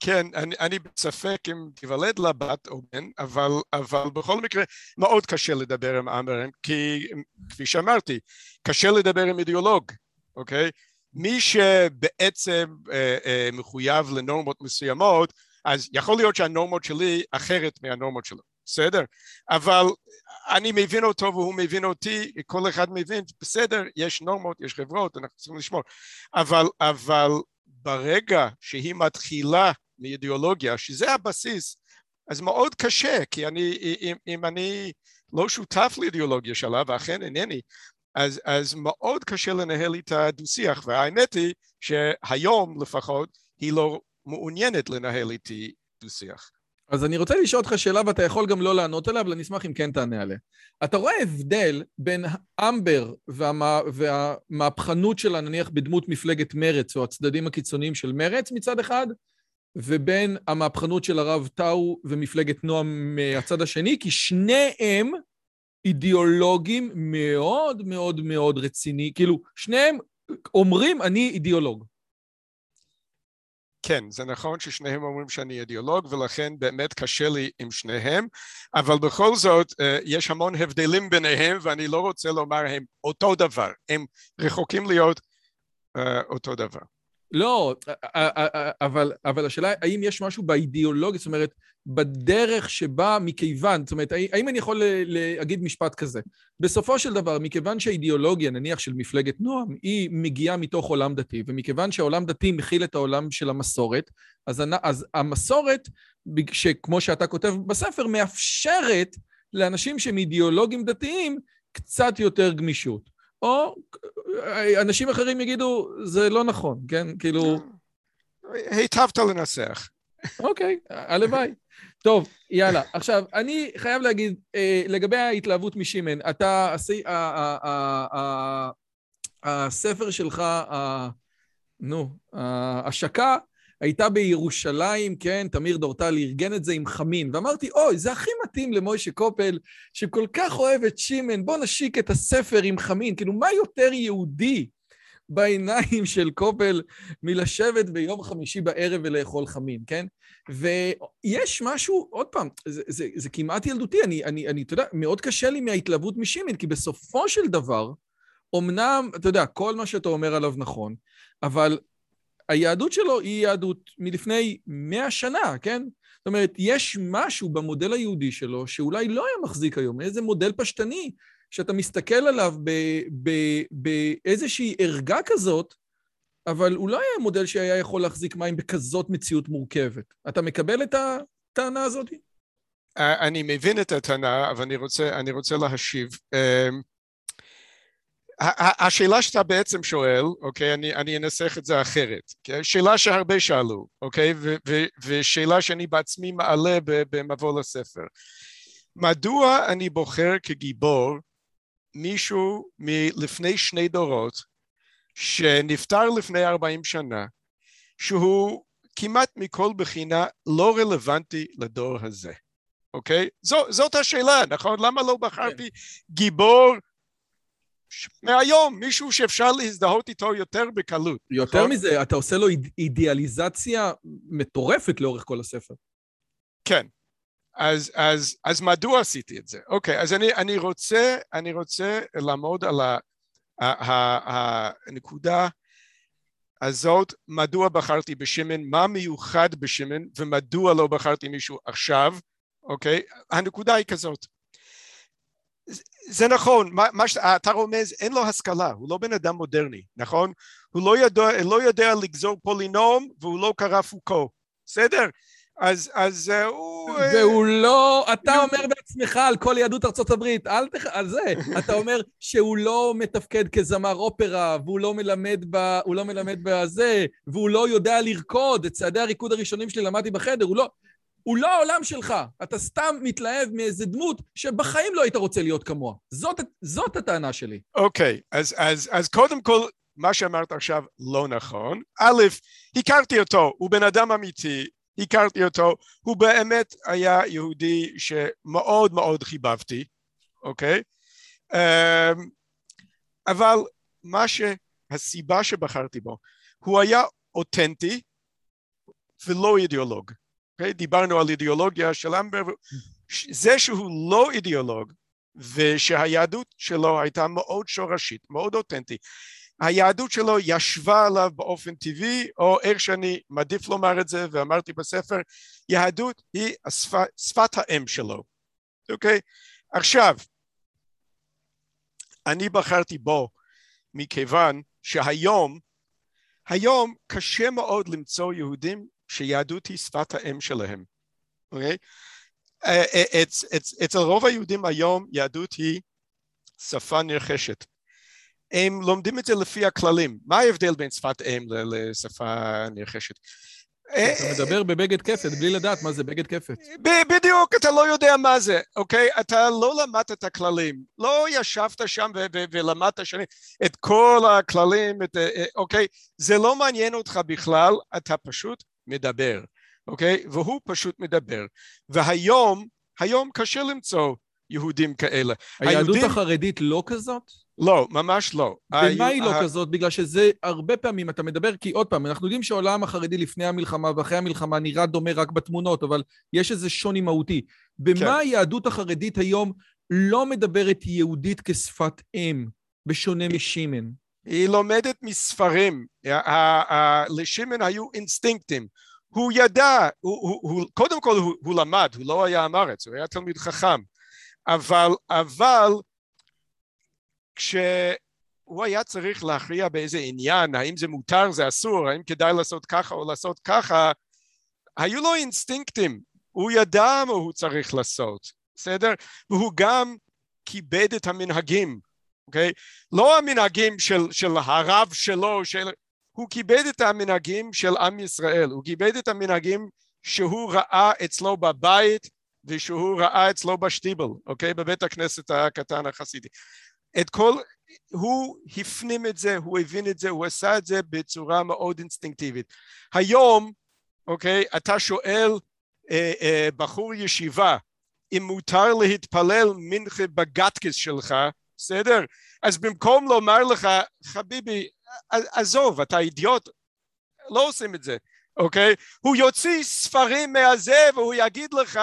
C: כן, אני, אני בספק אם תיוולד לה בת או בן, אבל, אבל בכל מקרה מאוד קשה לדבר עם אמברים, כי כפי שאמרתי, קשה לדבר עם אידיאולוג. אוקיי? מי שבעצם אה, אה, מחויב לנורמות מסוימות, אז יכול להיות שהנורמות שלי אחרת מהנורמות שלו, בסדר? אבל אני מבין אותו והוא מבין אותי, כל אחד מבין, בסדר, יש נורמות, יש חברות, אנחנו צריכים לשמור. אבל, אבל ברגע שהיא מתחילה מאידיאולוגיה, שזה הבסיס, אז מאוד קשה, כי אני, אם, אם אני לא שותף לאידיאולוגיה שלה, ואכן אינני, אז, אז מאוד קשה לנהל איתה דו-שיח, והאמת היא שהיום לפחות היא לא מעוניינת לנהל איתי דו-שיח.
A: אז אני רוצה לשאול אותך שאלה ואתה יכול גם לא לענות עליה, אבל אני אשמח אם כן תענה עליה. אתה רואה הבדל בין אמבר והמה, והמהפכנות שלה, נניח בדמות מפלגת מרץ, או הצדדים הקיצוניים של מרץ מצד אחד, ובין המהפכנות של הרב טאו ומפלגת נועם מהצד השני, כי שניהם אידיאולוגים מאוד מאוד מאוד רציני, כאילו, שניהם אומרים, אני אידיאולוג.
C: כן, זה נכון ששניהם אומרים שאני אידיאולוג, ולכן באמת קשה לי עם שניהם, אבל בכל זאת, אה, יש המון הבדלים ביניהם, ואני לא רוצה לומר הם אותו דבר, הם רחוקים להיות uh, אותו דבר.
A: לא, אבל, אבל השאלה, האם יש משהו באידיאולוגיה, זאת אומרת, בדרך שבה מכיוון, זאת אומרת, האם אני יכול להגיד משפט כזה? בסופו של דבר, מכיוון שהאידיאולוגיה, נניח של מפלגת נועם, היא מגיעה מתוך עולם דתי, ומכיוון שהעולם דתי מכיל את העולם של המסורת, אז, אז המסורת, שכמו שאתה כותב בספר, מאפשרת לאנשים שהם אידיאולוגים דתיים קצת יותר גמישות. או אנשים אחרים יגידו, זה לא נכון, כן? כאילו...
C: היטבת לנסח.
A: אוקיי, הלוואי. טוב, יאללה. עכשיו, אני חייב להגיד, אה, לגבי ההתלהבות משמן, אתה, הספר שלך, נו, ההשקה הייתה בירושלים, כן, תמיר דורטל ארגן את זה עם חמין, ואמרתי, אוי, זה הכי מתאים למוישה קופל, שכל כך אוהב את שמן, בוא נשיק את הספר עם חמין. כאילו, מה יותר יהודי בעיניים של קופל מלשבת ביום חמישי בערב ולאכול חמין, כן? ויש משהו, עוד פעם, זה, זה, זה כמעט ילדותי, אני, אני, אני, אתה יודע, מאוד קשה לי מההתלהבות משמן, כי בסופו של דבר, אמנם, אתה יודע, כל מה שאתה אומר עליו נכון, אבל היהדות שלו היא יהדות מלפני מאה שנה, כן? זאת אומרת, יש משהו במודל היהודי שלו שאולי לא היה מחזיק היום, איזה מודל פשטני שאתה מסתכל עליו באיזושהי ערגה כזאת, אבל הוא לא היה מודל שהיה יכול להחזיק מים בכזאת מציאות מורכבת. אתה מקבל את הטענה הזאת?
C: אני מבין את הטענה, אבל אני רוצה, אני רוצה להשיב. אמ, השאלה שאתה בעצם שואל, אוקיי, אני, אני אנסח את זה אחרת, אוקיי? שאלה שהרבה שאלו, אוקיי, ו, ו, ושאלה שאני בעצמי מעלה במבוא לספר. מדוע אני בוחר כגיבור מישהו מלפני שני דורות, שנפטר לפני ארבעים שנה, שהוא כמעט מכל בחינה לא רלוונטי לדור הזה, אוקיי? זו, זאת השאלה, נכון? למה לא בחרתי כן. גיבור מהיום, מישהו שאפשר להזדהות איתו יותר בקלות.
A: יותר נכון? מזה, אתה עושה לו אידיאליזציה מטורפת לאורך כל הספר.
C: כן. אז, אז, אז מדוע עשיתי את זה? אוקיי, אז אני, אני, רוצה, אני רוצה לעמוד על ה, ה, ה, הנקודה הזאת, מדוע בחרתי בשמן, מה מיוחד בשמן ומדוע לא בחרתי מישהו עכשיו, אוקיי? הנקודה היא כזאת. זה נכון, מה, מה שאתה רומז, אין לו השכלה, הוא לא בן אדם מודרני, נכון? הוא לא יודע, לא יודע לגזור פולינום והוא לא קרא פוקו, בסדר? אז, אז אה, הוא...
A: אה, והוא לא, אתה אומר בעצמך על כל יהדות ארצות הברית, אל תח... על זה. [LAUGHS] אתה אומר שהוא לא מתפקד כזמר אופרה, והוא לא מלמד ב... הוא לא מלמד בזה, והוא לא יודע לרקוד, את צעדי הריקוד הראשונים שלי למדתי בחדר, הוא לא... הוא לא העולם שלך, אתה סתם מתלהב מאיזה דמות שבחיים לא היית רוצה להיות כמוה. זאת, זאת הטענה שלי.
C: אוקיי, okay, אז, אז, אז קודם כל, מה שאמרת עכשיו לא נכון. א', הכרתי אותו, הוא בן אדם אמיתי, הכרתי אותו, הוא באמת היה יהודי שמאוד מאוד חיבבתי, אוקיי? אמ, אבל מה שהסיבה שבחרתי בו, הוא היה אותנטי ולא אידיאולוג, אוקיי? דיברנו על אידיאולוגיה של אמבר, זה שהוא לא אידיאולוג ושהיהדות שלו הייתה מאוד שורשית, מאוד אותנטית, היהדות שלו ישבה עליו באופן טבעי, או איך שאני מעדיף לומר את זה, ואמרתי בספר, יהדות היא השפת, שפת האם שלו, אוקיי? עכשיו, אני בחרתי בו מכיוון שהיום, היום קשה מאוד למצוא יהודים שיהדות היא שפת האם שלהם, אוקיי? אצל רוב היהודים היום יהדות היא שפה נרכשת. הם לומדים את זה לפי הכללים. מה ההבדל בין שפת אם לשפה נרכשת?
A: אתה מדבר בבגד כפת, בלי לדעת מה זה בגד כפת.
C: בדיוק, אתה לא יודע מה זה, אוקיי? אתה לא למדת את הכללים. לא ישבת שם ולמדת שנים את כל הכללים, את, אה, אוקיי? זה לא מעניין אותך בכלל, אתה פשוט מדבר, אוקיי? והוא פשוט מדבר. והיום, היום קשה למצוא יהודים כאלה.
A: היהדות היהודים... החרדית לא כזאת?
C: לא, ממש לא.
A: ומה היא לא כזאת? בגלל שזה הרבה פעמים, אתה מדבר, כי עוד פעם, אנחנו יודעים שהעולם החרדי לפני המלחמה ואחרי המלחמה נראה דומה רק בתמונות, אבל יש איזה שוני מהותי. במה כן. היהדות החרדית היום לא מדברת יהודית כשפת אם, בשונה משימן?
C: היא לומדת מספרים. לשימן היו אינסטינקטים. הוא ידע, הוא, הוא, הוא, קודם כל הוא, הוא למד, הוא לא היה ארץ, הוא היה תלמיד חכם. אבל, אבל כשהוא היה צריך להכריע באיזה עניין, האם זה מותר, זה אסור, האם כדאי לעשות ככה או לעשות ככה, היו לו אינסטינקטים, הוא ידע מה הוא צריך לעשות, בסדר? והוא גם כיבד את המנהגים, אוקיי? לא המנהגים של, של הרב שלו, של... הוא כיבד את המנהגים של עם ישראל, הוא כיבד את המנהגים שהוא ראה אצלו בבית ושהוא ראה אצלו בשטיבל, אוקיי? בבית הכנסת הקטן החסידי. את כל, הוא הפנים את זה, הוא הבין את זה, הוא עשה את זה בצורה מאוד אינסטינקטיבית. היום, אוקיי, אתה שואל אה, אה, בחור ישיבה אם מותר להתפלל מנחה בגטקס שלך, בסדר? אז במקום לומר לך, חביבי, עזוב, אתה אידיוט, לא עושים את זה. אוקיי? הוא יוציא ספרים מהזה והוא יגיד לך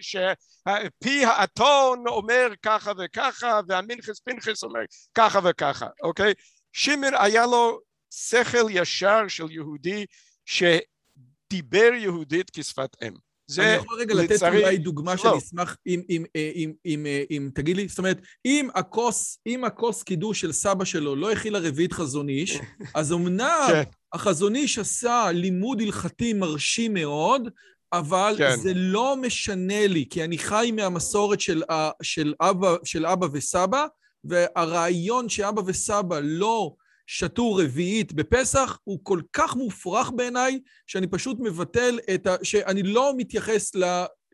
C: שפי האתון אומר ככה וככה והמנחס פנחס אומר ככה וככה, אוקיי? שמעון היה לו שכל ישר של יהודי שדיבר יהודית כשפת אם.
A: זה אני יכול רגע לתת אולי דוגמה שאני אשמח אם, אם, אם, אם, אם, אם תגיד לי, זאת אומרת, אם הכוס, אם הכוס קידוש של סבא שלו לא הכילה רביעית חזון איש, [LAUGHS] אז אמנם כן. החזון איש עשה לימוד הלכתי מרשים מאוד, אבל כן. זה לא משנה לי, כי אני חי מהמסורת של, של, אבא, של אבא וסבא, והרעיון שאבא וסבא לא שתו רביעית בפסח הוא כל כך מופרך בעיניי, שאני פשוט מבטל את ה... שאני לא מתייחס ל...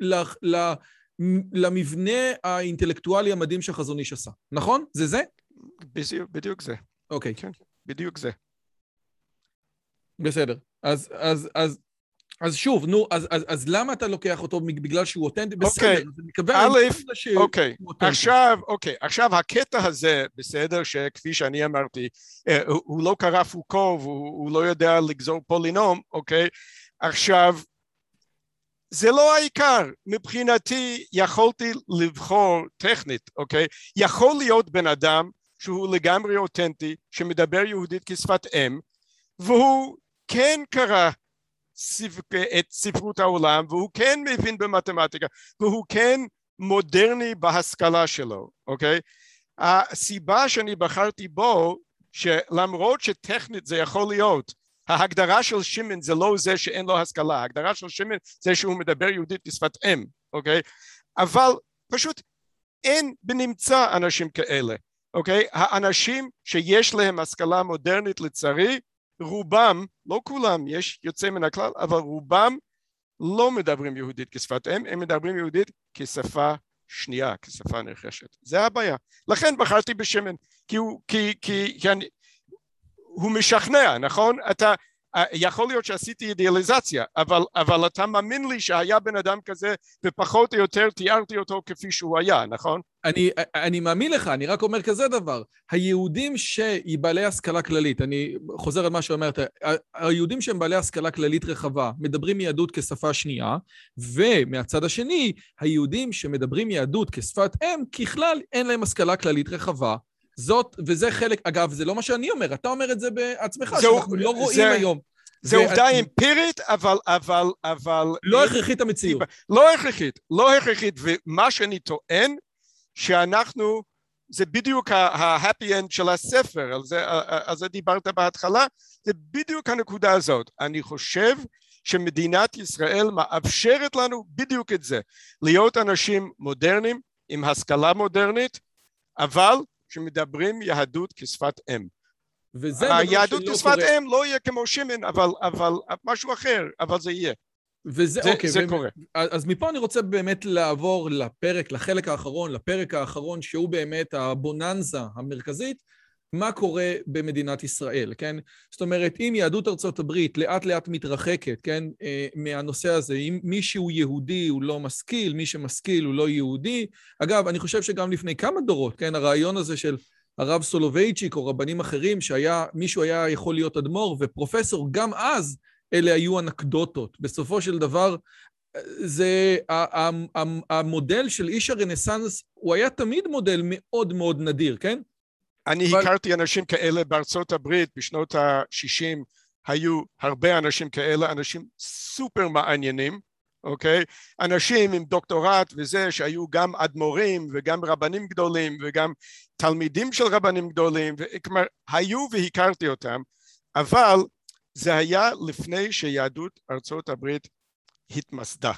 A: ל... ל... למבנה האינטלקטואלי המדהים שהחזון איש עשה. נכון? זה זה?
C: בדיוק, בדיוק זה.
A: אוקיי. כן,
C: בדיוק זה.
A: בסדר. אז, אז, אז, אז שוב, נו, אז, אז, אז למה אתה לוקח אותו בגלל שהוא אותנטי? בסדר,
C: אוקיי, אז אני מקווה... א', אוקיי, עכשיו, אוקיי, עכשיו הקטע הזה, בסדר, שכפי שאני אמרתי, אה, הוא, הוא לא קרא פוקו והוא לא יודע לגזור פולינום, אוקיי? עכשיו, זה לא העיקר, מבחינתי יכולתי לבחור טכנית, אוקיי? יכול להיות בן אדם שהוא לגמרי אותנטי, שמדבר יהודית כשפת אם, והוא כן קרא את ספרות העולם והוא כן מבין במתמטיקה והוא כן מודרני בהשכלה שלו, אוקיי? הסיבה שאני בחרתי בו שלמרות שטכנית זה יכול להיות ההגדרה של שמן זה לא זה שאין לו השכלה, ההגדרה של שמן זה שהוא מדבר יהודית בשפת אם, אוקיי? אבל פשוט אין בנמצא אנשים כאלה, אוקיי? האנשים שיש להם השכלה מודרנית לצערי, רובם, לא כולם, יש יוצא מן הכלל, אבל רובם לא מדברים יהודית כשפת אם, הם מדברים יהודית כשפה שנייה, כשפה נרכשת. זה הבעיה. לכן בחרתי בשמן, כי הוא, כי, כי, כי אני, הוא משכנע, נכון? אתה, יכול להיות שעשיתי אידיאליזציה, אבל, אבל אתה מאמין לי שהיה בן אדם כזה ופחות או יותר תיארתי אותו כפי שהוא היה, נכון?
A: אני, אני מאמין לך, אני רק אומר כזה דבר. היהודים שהיא בעלי השכלה כללית, אני חוזר על מה שאומרת, היהודים שהם בעלי השכלה כללית רחבה, מדברים יהדות כשפה שנייה, ומהצד השני, היהודים שמדברים יהדות כשפת אם, ככלל אין להם השכלה כללית רחבה, זאת, וזה חלק, אגב, זה לא מה שאני אומר, אתה אומר את זה בעצמך, זה, שאנחנו לא רואים זה, היום.
C: זה ו... עובדה אמפירית, אבל, אבל, אבל...
A: לא הכרחית המציאות.
C: לא הכרחית, לא הכרחית, ומה שאני טוען, שאנחנו, זה בדיוק ה-happy end של הספר, על זה, על זה דיברת בהתחלה, זה בדיוק הנקודה הזאת. אני חושב שמדינת ישראל מאפשרת לנו בדיוק את זה, להיות אנשים מודרניים, עם השכלה מודרנית, אבל שמדברים יהדות כשפת אם. וזה היהדות כשפת קורה... אם לא יהיה כמו שמן, אבל, אבל משהו אחר, אבל זה יהיה.
A: וזה,
C: זה,
A: אוקיי,
C: זה ו... קורה.
A: אז מפה אני רוצה באמת לעבור לפרק, לחלק האחרון, לפרק האחרון, שהוא באמת הבוננזה המרכזית, מה קורה במדינת ישראל, כן? זאת אומרת, אם יהדות ארצות הברית לאט לאט מתרחקת, כן, אה, מהנושא הזה, אם מישהו יהודי הוא לא משכיל, מי שמשכיל הוא לא יהודי, אגב, אני חושב שגם לפני כמה דורות, כן, הרעיון הזה של הרב סולובייצ'יק או רבנים אחרים, שהיה, מישהו היה יכול להיות אדמו"ר ופרופסור, גם אז אלה היו אנקדוטות. בסופו של דבר, זה, המודל של איש הרנסאנס, הוא היה תמיד מודל מאוד מאוד נדיר, כן?
C: אני אבל... הכרתי אנשים כאלה בארצות הברית בשנות ה-60, היו הרבה אנשים כאלה, אנשים סופר מעניינים, אוקיי? אנשים עם דוקטורט וזה שהיו גם אדמו"רים וגם רבנים גדולים וגם תלמידים של רבנים גדולים, כלומר היו והכרתי אותם, אבל זה היה לפני שיהדות ארצות הברית התמסדה,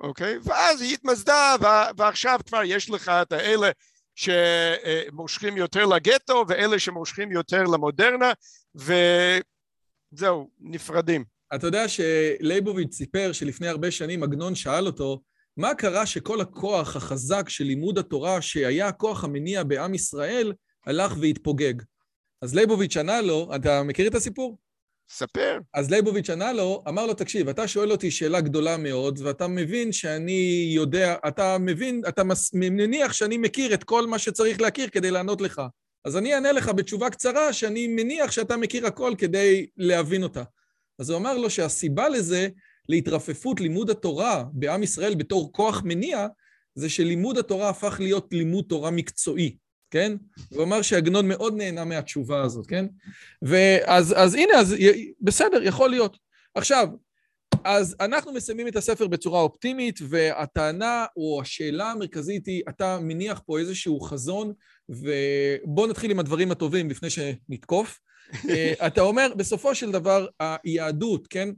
C: אוקיי? ואז היא התמסדה ועכשיו כבר יש לך את האלה שמושכים יותר לגטו ואלה שמושכים יותר למודרנה וזהו, נפרדים.
A: אתה יודע שלייבוביץ' סיפר שלפני הרבה שנים עגנון שאל אותו מה קרה שכל הכוח החזק של לימוד התורה שהיה הכוח המניע בעם ישראל הלך והתפוגג. אז לייבוביץ' ענה לו, אתה מכיר את הסיפור?
C: ספר.
A: אז ליבוביץ' ענה לו, אמר לו, תקשיב, אתה שואל אותי שאלה גדולה מאוד, ואתה מבין שאני יודע, אתה מבין, אתה מניח שאני מכיר את כל מה שצריך להכיר כדי לענות לך. אז אני אענה לך בתשובה קצרה, שאני מניח שאתה מכיר הכל כדי להבין אותה. אז הוא אמר לו שהסיבה לזה, להתרפפות לימוד התורה בעם ישראל בתור כוח מניע, זה שלימוד התורה הפך להיות לימוד תורה מקצועי. כן? הוא אמר שעגנון מאוד נהנה מהתשובה הזאת, כן? ואז אז הנה, אז בסדר, יכול להיות. עכשיו, אז אנחנו מסיימים את הספר בצורה אופטימית, והטענה או השאלה המרכזית היא, אתה מניח פה איזשהו חזון, ובואו נתחיל עם הדברים הטובים לפני שנתקוף. [LAUGHS] אה, אתה אומר, בסופו של דבר, היהדות, כן?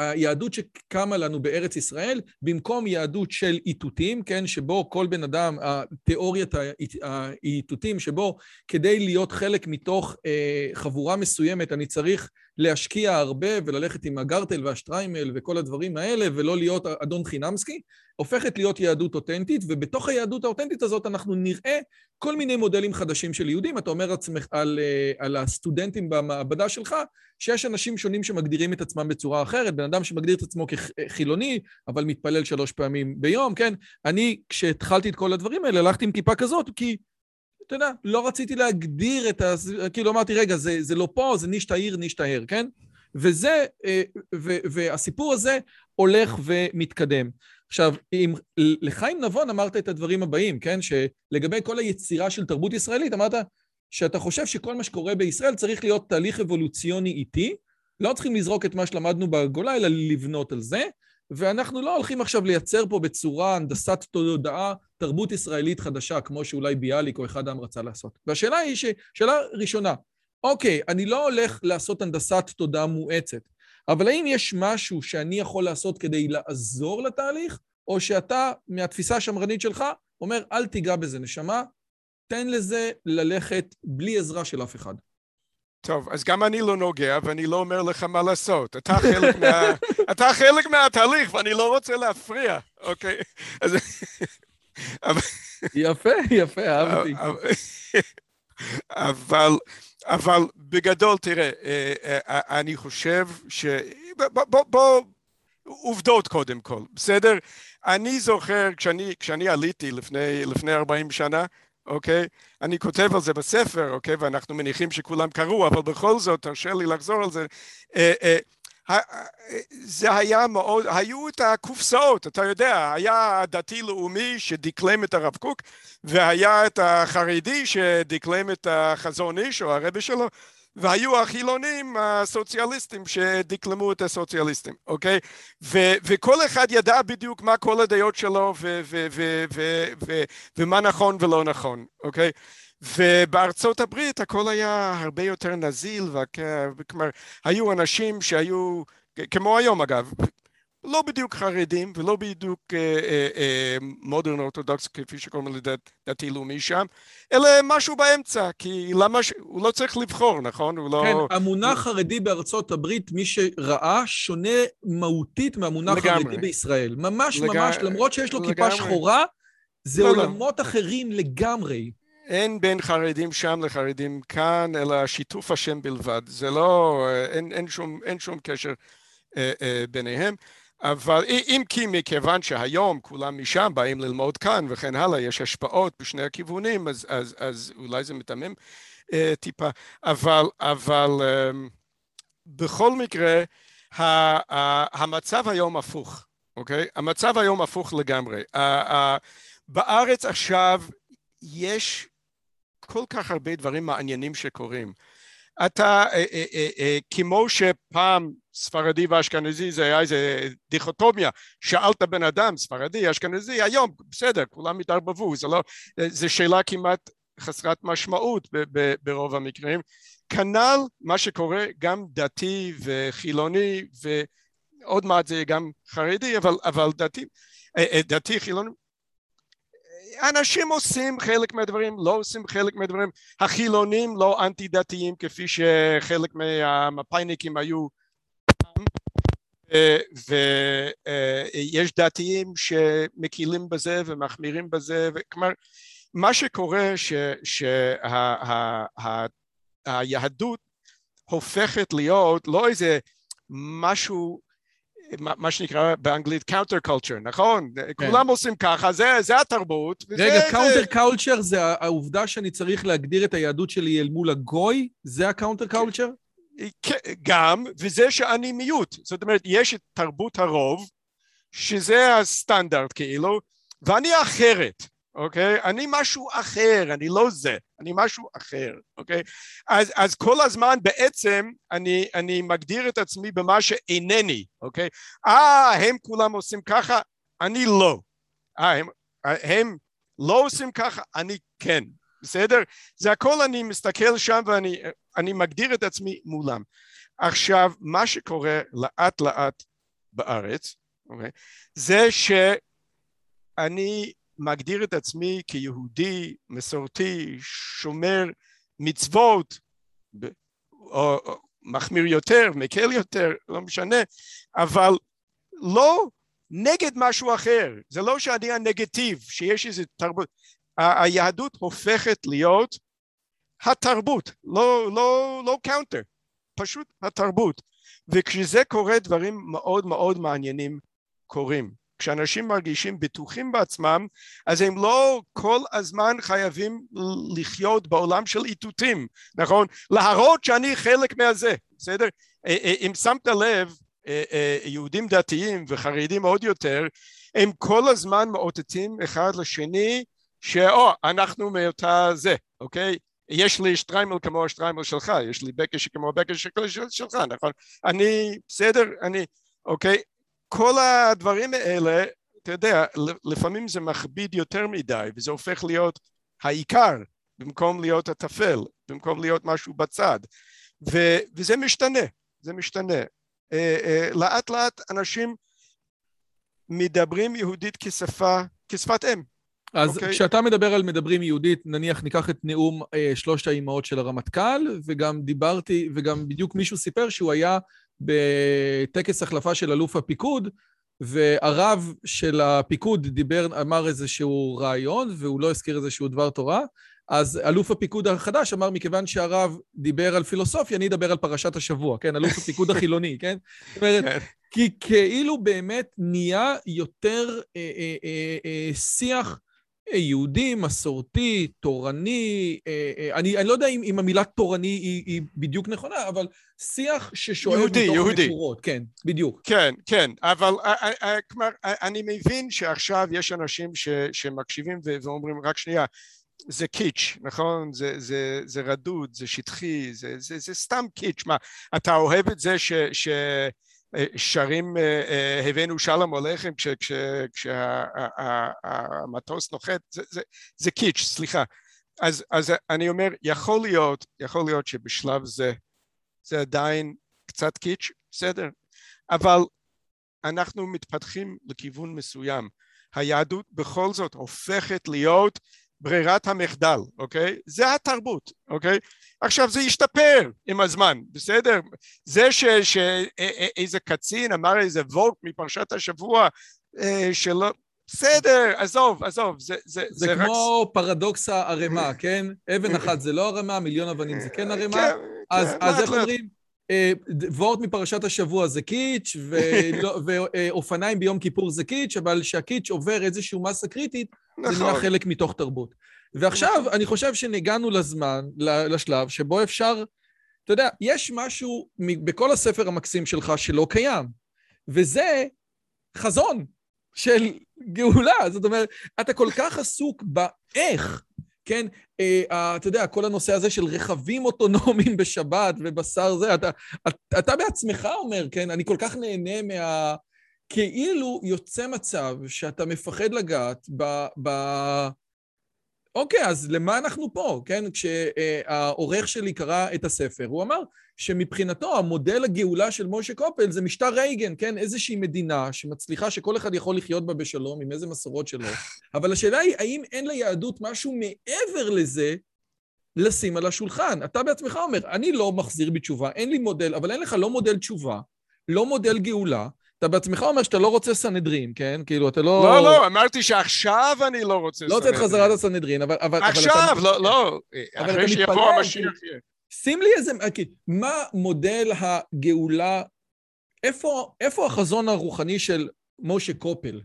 A: היהדות שקמה לנו בארץ ישראל, במקום יהדות של איתותים, כן, שבו כל בן אדם, תיאוריית האיתותים, שבו כדי להיות חלק מתוך אה, חבורה מסוימת, אני צריך להשקיע הרבה וללכת עם הגרטל והשטריימל וכל הדברים האלה, ולא להיות אדון חינמסקי, הופכת להיות יהדות אותנטית, ובתוך היהדות האותנטית הזאת אנחנו נראה כל מיני מודלים חדשים של יהודים. אתה אומר עצמך, על, אה, על הסטודנטים במעבדה שלך, שיש אנשים שונים שמגדירים את עצמם בצורה אחרת, בן אדם שמגדיר את עצמו כחילוני, אבל מתפלל שלוש פעמים ביום, כן? אני, כשהתחלתי את כל הדברים האלה, הלכתי עם כיפה כזאת, כי אתה יודע, לא רציתי להגדיר את ה... כאילו אמרתי, רגע, זה, זה לא פה, זה נישט הער, כן? וזה, אה, ו, והסיפור הזה הולך ומתקדם. עכשיו, אם, לחיים נבון אמרת את הדברים הבאים, כן? שלגבי כל היצירה של תרבות ישראלית, אמרת, שאתה חושב שכל מה שקורה בישראל צריך להיות תהליך אבולוציוני איטי, לא צריכים לזרוק את מה שלמדנו בגולה, אלא לבנות על זה, ואנחנו לא הולכים עכשיו לייצר פה בצורה הנדסת תודעה תרבות ישראלית חדשה, כמו שאולי ביאליק או אחד העם רצה לעשות. והשאלה היא, ש... שאלה ראשונה, אוקיי, אני לא הולך לעשות הנדסת תודעה מואצת, אבל האם יש משהו שאני יכול לעשות כדי לעזור לתהליך, או שאתה, מהתפיסה השמרנית שלך, אומר, אל תיגע בזה, נשמה, תן לזה ללכת בלי עזרה של אף אחד.
C: טוב, אז גם אני לא נוגע, ואני לא אומר לך מה לעשות. אתה חלק, מה... [LAUGHS] אתה חלק מהתהליך, ואני לא רוצה להפריע, אוקיי? אז...
A: יפה, יפה, אהבתי.
C: אבל, אבל בגדול, תראה, אה, אה, אני חושב ש... בוא, בוא, עובדות קודם כל, בסדר? אני זוכר כשאני, כשאני עליתי לפני, לפני 40 שנה, אוקיי? אני כותב על זה בספר, אוקיי? ואנחנו מניחים שכולם קראו, אבל בכל זאת, תרשה לי לחזור על זה. אה, אה, זה היה מאוד, היו את הקופסאות, אתה יודע, היה הדתי-לאומי שדקלם את הרב קוק, והיה את החרדי שדקלם את החזון איש או הרבי שלו, והיו החילונים הסוציאליסטים שדקלמו את הסוציאליסטים, אוקיי? ו- וכל אחד ידע בדיוק מה כל הדעות שלו ו- ו- ו- ומה נכון ולא נכון, אוקיי? ובארצות הברית הכל היה הרבה יותר נזיל, כלומר היו אנשים שהיו, כמו היום אגב, לא בדיוק חרדים ולא בדיוק מודרן אה, אורתודוקס אה, כפי שקוראים לדעתי לאומי שם, אלא משהו באמצע, כי למה, ש... הוא לא צריך לבחור, נכון? הוא לא...
A: כן, המונח חרדי בארצות הברית, מי שראה, שונה מהותית מהמונח. חרדי בישראל. ממש לג... ממש, למרות שיש לו לגמרי. כיפה שחורה, זה לא, לא. עולמות לא. אחרים לגמרי.
C: אין בין חרדים שם לחרדים כאן, אלא שיתוף השם בלבד. זה לא, אה, אין, אין, שום, אין שום קשר אה, אה, ביניהם. אבל אם כי מכיוון שהיום כולם משם באים ללמוד כאן וכן הלאה, יש השפעות בשני הכיוונים, אז, אז, אז אולי זה מתמם אה, טיפה, אבל, אבל אה, בכל מקרה, ה, ה, המצב היום הפוך, אוקיי? המצב היום הפוך לגמרי. ה, ה, בארץ עכשיו יש כל כך הרבה דברים מעניינים שקורים. אתה, אה, אה, אה, כמו שפעם ספרדי ואשכנזי זה היה איזה דיכוטומיה, שאלת בן אדם ספרדי, אשכנזי, היום בסדר, כולם התערבבו, זה לא, זה שאלה כמעט חסרת משמעות ברוב המקרים, כנ"ל מה שקורה גם דתי וחילוני ועוד מעט זה גם חרדי, אבל, אבל דתי, דתי חילוני אנשים עושים חלק מהדברים, לא עושים חלק מהדברים, החילונים לא אנטי דתיים כפי שחלק מהמפאיניקים היו. ויש דתיים שמקילים בזה ומחמירים בזה, כלומר מה שקורה שהיהדות הופכת להיות לא איזה משהו מה שנקרא באנגלית counter culture, נכון? כן. כולם עושים ככה, זה, זה התרבות.
A: רגע, counter culture זה העובדה שאני צריך להגדיר את היהדות שלי אל מול הגוי? זה ה counter culture?
C: כן, גם, וזה שאני מיעוט. זאת אומרת, יש את תרבות הרוב, שזה הסטנדרט כאילו, ואני אחרת. אוקיי? אני משהו אחר, אני לא זה, אני משהו אחר, אוקיי? אז, אז כל הזמן בעצם אני, אני מגדיר את עצמי במה שאינני, אוקיי? אה, הם כולם עושים ככה, אני לא. אה, הם, הם לא עושים ככה, אני כן, בסדר? זה הכל אני מסתכל שם ואני מגדיר את עצמי מולם. עכשיו, מה שקורה לאט לאט בארץ, אוקיי? זה שאני מגדיר את עצמי כיהודי, מסורתי, שומר מצוות, או, או מחמיר יותר, מקל יותר, לא משנה, אבל לא נגד משהו אחר, זה לא שאני הנגטיב, שיש איזה תרבות, היהדות הופכת להיות התרבות, לא, לא, לא counter, פשוט התרבות, וכשזה קורה דברים מאוד מאוד מעניינים קורים. כשאנשים מרגישים בטוחים בעצמם, אז הם לא כל הזמן חייבים לחיות בעולם של איתותים, נכון? להראות שאני חלק מהזה, בסדר? אה, אה, אם שמת לב, אה, יהודים דתיים וחרדים עוד יותר, הם כל הזמן מאותתים אחד לשני שאו, אנחנו מאותה זה, אוקיי? יש לי שטריימל כמו השטריימל שלך, יש לי בקש כמו הבקש שלך, נכון? אני, בסדר, אני, אוקיי? כל הדברים האלה, אתה יודע, לפעמים זה מכביד יותר מדי, וזה הופך להיות העיקר, במקום להיות הטפל, במקום להיות משהו בצד. ו, וזה משתנה, זה משתנה. אה, אה, לאט לאט אנשים מדברים יהודית כשפה, כשפת אם.
A: אז okay. אוקיי? כשאתה מדבר על מדברים יהודית, נניח ניקח את נאום אה, שלושת האימהות של הרמטכ"ל, וגם דיברתי, וגם בדיוק מישהו סיפר שהוא היה בטקס החלפה של אלוף הפיקוד, והרב של הפיקוד דיבר, אמר איזשהו רעיון, והוא לא הזכיר איזשהו דבר תורה, אז אלוף הפיקוד החדש אמר, מכיוון שהרב דיבר על פילוסופיה, אני אדבר על פרשת השבוע, כן? אלוף הפיקוד [LAUGHS] החילוני, כן? זאת אומרת, כן. כי כאילו באמת נהיה יותר אה, אה, אה, אה, שיח יהודי, מסורתי, תורני, אה, אה, אני, אני לא יודע אם, אם המילה תורני היא, היא בדיוק נכונה, אבל שיח ששואב
C: יהודי, מתוך יהודי.
A: מקורות, כן, בדיוק.
C: כן, כן, אבל אה, כלומר, אני מבין שעכשיו יש אנשים ש, שמקשיבים ואומרים, רק שנייה, זה קיץ', נכון? זה, זה, זה רדוד, זה שטחי, זה, זה, זה סתם קיץ'. מה, אתה אוהב את זה ש... ש שרים הבאנו שלום עליכם כשהמטוס נוחת, זה, זה, זה קיץ', סליחה. אז, אז אני אומר, יכול להיות, יכול להיות שבשלב זה זה עדיין קצת קיץ', בסדר, אבל אנחנו מתפתחים לכיוון מסוים. היהדות בכל זאת הופכת להיות ברירת המחדל, אוקיי? זה התרבות, אוקיי? עכשיו זה ישתפר עם הזמן, בסדר? זה שאיזה קצין אמר איזה וולק מפרשת השבוע אה, שלא... בסדר, עזוב, עזוב, זה, זה,
A: זה, זה כמו רק... פרדוקס הערימה, כן? אבן אחת זה לא ערימה, מיליון אבנים זה כן ערימה. כן, אז, כן, אז איך אומרים? אה, וורט מפרשת השבוע זה קיץ', [LAUGHS] ואופניים ביום כיפור זה קיץ', אבל כשהקיץ' עובר איזושהי מסה קריטית, נכון. זה נהיה נכון. חלק מתוך תרבות. ועכשיו אני חושב שנגענו לזמן, לשלב, שבו אפשר, אתה יודע, יש משהו בכל הספר המקסים שלך שלא קיים, וזה חזון של גאולה. זאת אומרת, אתה כל כך עסוק באיך, כן? אה, אתה יודע, כל הנושא הזה של רכבים אוטונומיים [LAUGHS] בשבת ובשר זה, אתה, אתה, אתה בעצמך אומר, כן? אני כל כך נהנה מה... כאילו יוצא מצב שאתה מפחד לגעת ב... ב... אוקיי, אז למה אנחנו פה, כן? כשהעורך שלי קרא את הספר, הוא אמר שמבחינתו המודל הגאולה של משה קופל זה משטר רייגן, כן? איזושהי מדינה שמצליחה שכל אחד יכול לחיות בה בשלום עם איזה מסורות שלו, אבל השאלה היא, האם אין ליהדות משהו מעבר לזה לשים על השולחן? אתה בעצמך אומר, אני לא מחזיר בתשובה, אין לי מודל, אבל אין לך לא מודל תשובה, לא מודל גאולה, אתה בעצמך אומר שאתה לא רוצה סנהדרין, כן? כאילו, אתה לא...
C: לא, לא, אמרתי שעכשיו אני לא רוצה
A: סנהדרין. לא רוצה את חזרת הסנהדרין, אבל... אבל
C: עכשיו, אבל אתה... לא, לא. אחרי שיבוא המשיח.
A: שים לי איזה... מה מודל הגאולה... איפה, איפה החזון הרוחני של משה קופל?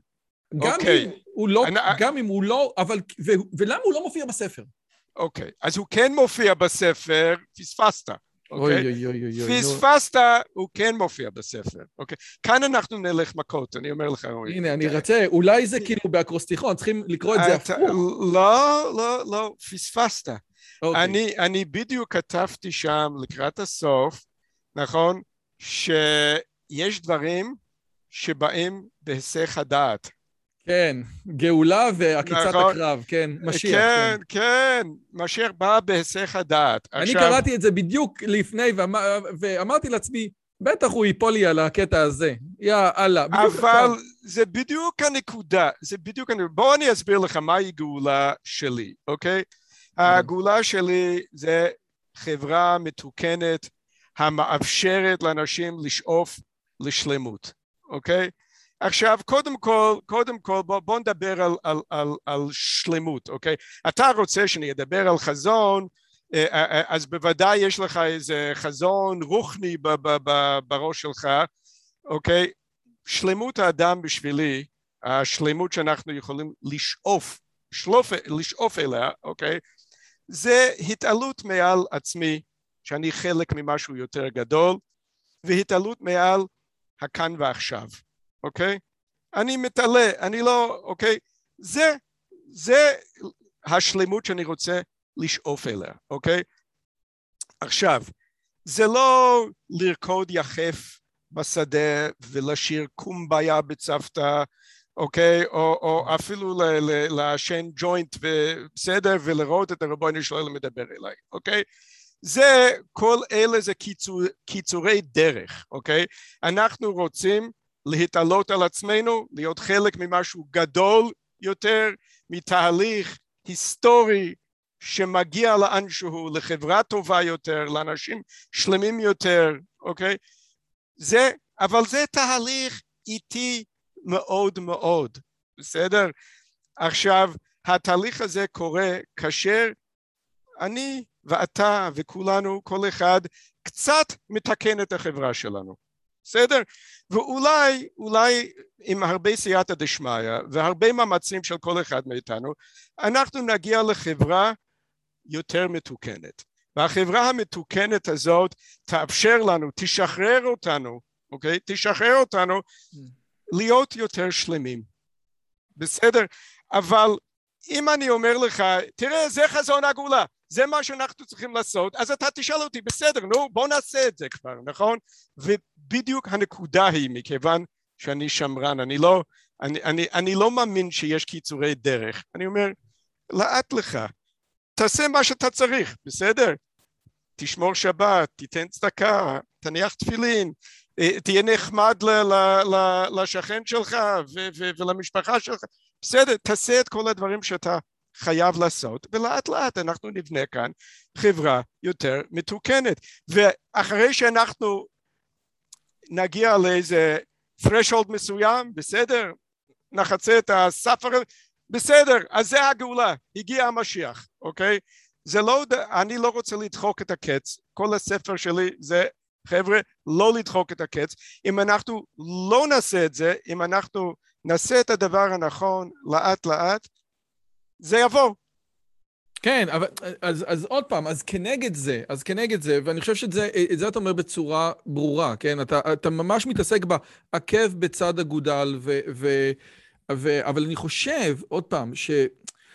A: גם אוקיי. אם הוא לא... אני... גם אם הוא לא... אבל... ו... ולמה הוא לא מופיע בספר?
C: אוקיי, אז הוא כן מופיע בספר, פספסת. אוקיי? אוי אוי אוי אוי. פספסת, הוא כן מופיע בספר, אוקיי? כאן אנחנו נלך מכות, אני אומר לך.
A: הנה, אני רוצה, אולי זה כאילו באקרוסטיכון, צריכים לקרוא את זה הפוך.
C: לא, לא, לא, פספסת. אוקיי. אני בדיוק כתבתי שם לקראת הסוף, נכון? שיש דברים שבאים בהיסח הדעת.
A: כן, גאולה ועקיצת נכון, הקרב, כן, משיח.
C: כן, כן, כן, משיח בא בהיסח הדעת.
A: אני עכשיו... קראתי את זה בדיוק לפני ואמר, ואמרתי לעצמי, בטח הוא ייפול לי על הקטע הזה. יא אללה.
C: אבל עכשיו. זה בדיוק הנקודה, זה בדיוק הנקודה. בוא אני אסביר לך מהי גאולה שלי, אוקיי? הגאולה שלי זה חברה מתוקנת המאפשרת לאנשים לשאוף לשלמות, אוקיי? עכשיו, קודם כל, קודם כל, בוא, בוא נדבר על, על, על, על שלמות, אוקיי? אתה רוצה שאני אדבר על חזון, אה, אה, אה, אז בוודאי יש לך איזה חזון רוחני בראש שלך, אוקיי? שלמות האדם בשבילי, השלמות שאנחנו יכולים לשאוף, שלוף, לשאוף אליה, אוקיי? זה התעלות מעל עצמי, שאני חלק ממשהו יותר גדול, והתעלות מעל הכאן ועכשיו. אוקיי? אני מתעלה, אני לא, אוקיי? זה, זה השלמות שאני רוצה לשאוף אליה, אוקיי? עכשיו, זה לא לרקוד יחף בשדה ולשיר קומביה בצוותא, אוקיי? או, או אפילו לעשן ג'וינט בסדר ולראות את הרבוני שלו מדבר אליי, אוקיי? זה, כל אלה זה קיצור, קיצורי דרך, אוקיי? אנחנו רוצים להתעלות על עצמנו, להיות חלק ממשהו גדול יותר, מתהליך היסטורי שמגיע לאנשהו, לחברה טובה יותר, לאנשים שלמים יותר, אוקיי? זה, אבל זה תהליך איטי מאוד מאוד, בסדר? עכשיו, התהליך הזה קורה כאשר אני ואתה וכולנו, כל אחד, קצת מתקן את החברה שלנו, בסדר? ואולי, אולי עם הרבה סייעתא דשמיא והרבה מאמצים של כל אחד מאיתנו, אנחנו נגיע לחברה יותר מתוקנת. והחברה המתוקנת הזאת תאפשר לנו, תשחרר אותנו, אוקיי? תשחרר אותנו להיות יותר שלמים. בסדר? אבל אם אני אומר לך, תראה, זה חזון הגאולה, זה מה שאנחנו צריכים לעשות, אז אתה תשאל אותי, בסדר, נו, בוא נעשה את זה כבר, נכון? ובדיוק הנקודה היא, מכיוון שאני שמרן, אני לא, אני, אני, אני לא מאמין שיש קיצורי דרך, אני אומר, לאט לך, תעשה מה שאתה צריך, בסדר? תשמור שבת, תיתן צדקה, תניח תפילין, אה, תהיה נחמד לשכן שלך ולמשפחה שלך, בסדר, תעשה את כל הדברים שאתה חייב לעשות, ולאט לאט אנחנו נבנה כאן חברה יותר מתוקנת. ואחרי שאנחנו נגיע לאיזה threshold מסוים, בסדר, נחצה את הסף בסדר, אז זה הגאולה, הגיע המשיח, אוקיי? זה לא, אני לא רוצה לדחוק את הקץ, כל הספר שלי זה חבר'ה לא לדחוק את הקץ, אם אנחנו לא נעשה את זה, אם אנחנו נעשה את הדבר הנכון לאט לאט, זה יבוא.
A: כן, אבל אז, אז עוד פעם, אז כנגד זה, אז כנגד זה, ואני חושב שאת זה, זה אתה אומר בצורה ברורה, כן? אתה, אתה ממש מתעסק בעקב בצד אגודל, ו, ו, ו, אבל אני חושב, עוד פעם, ש...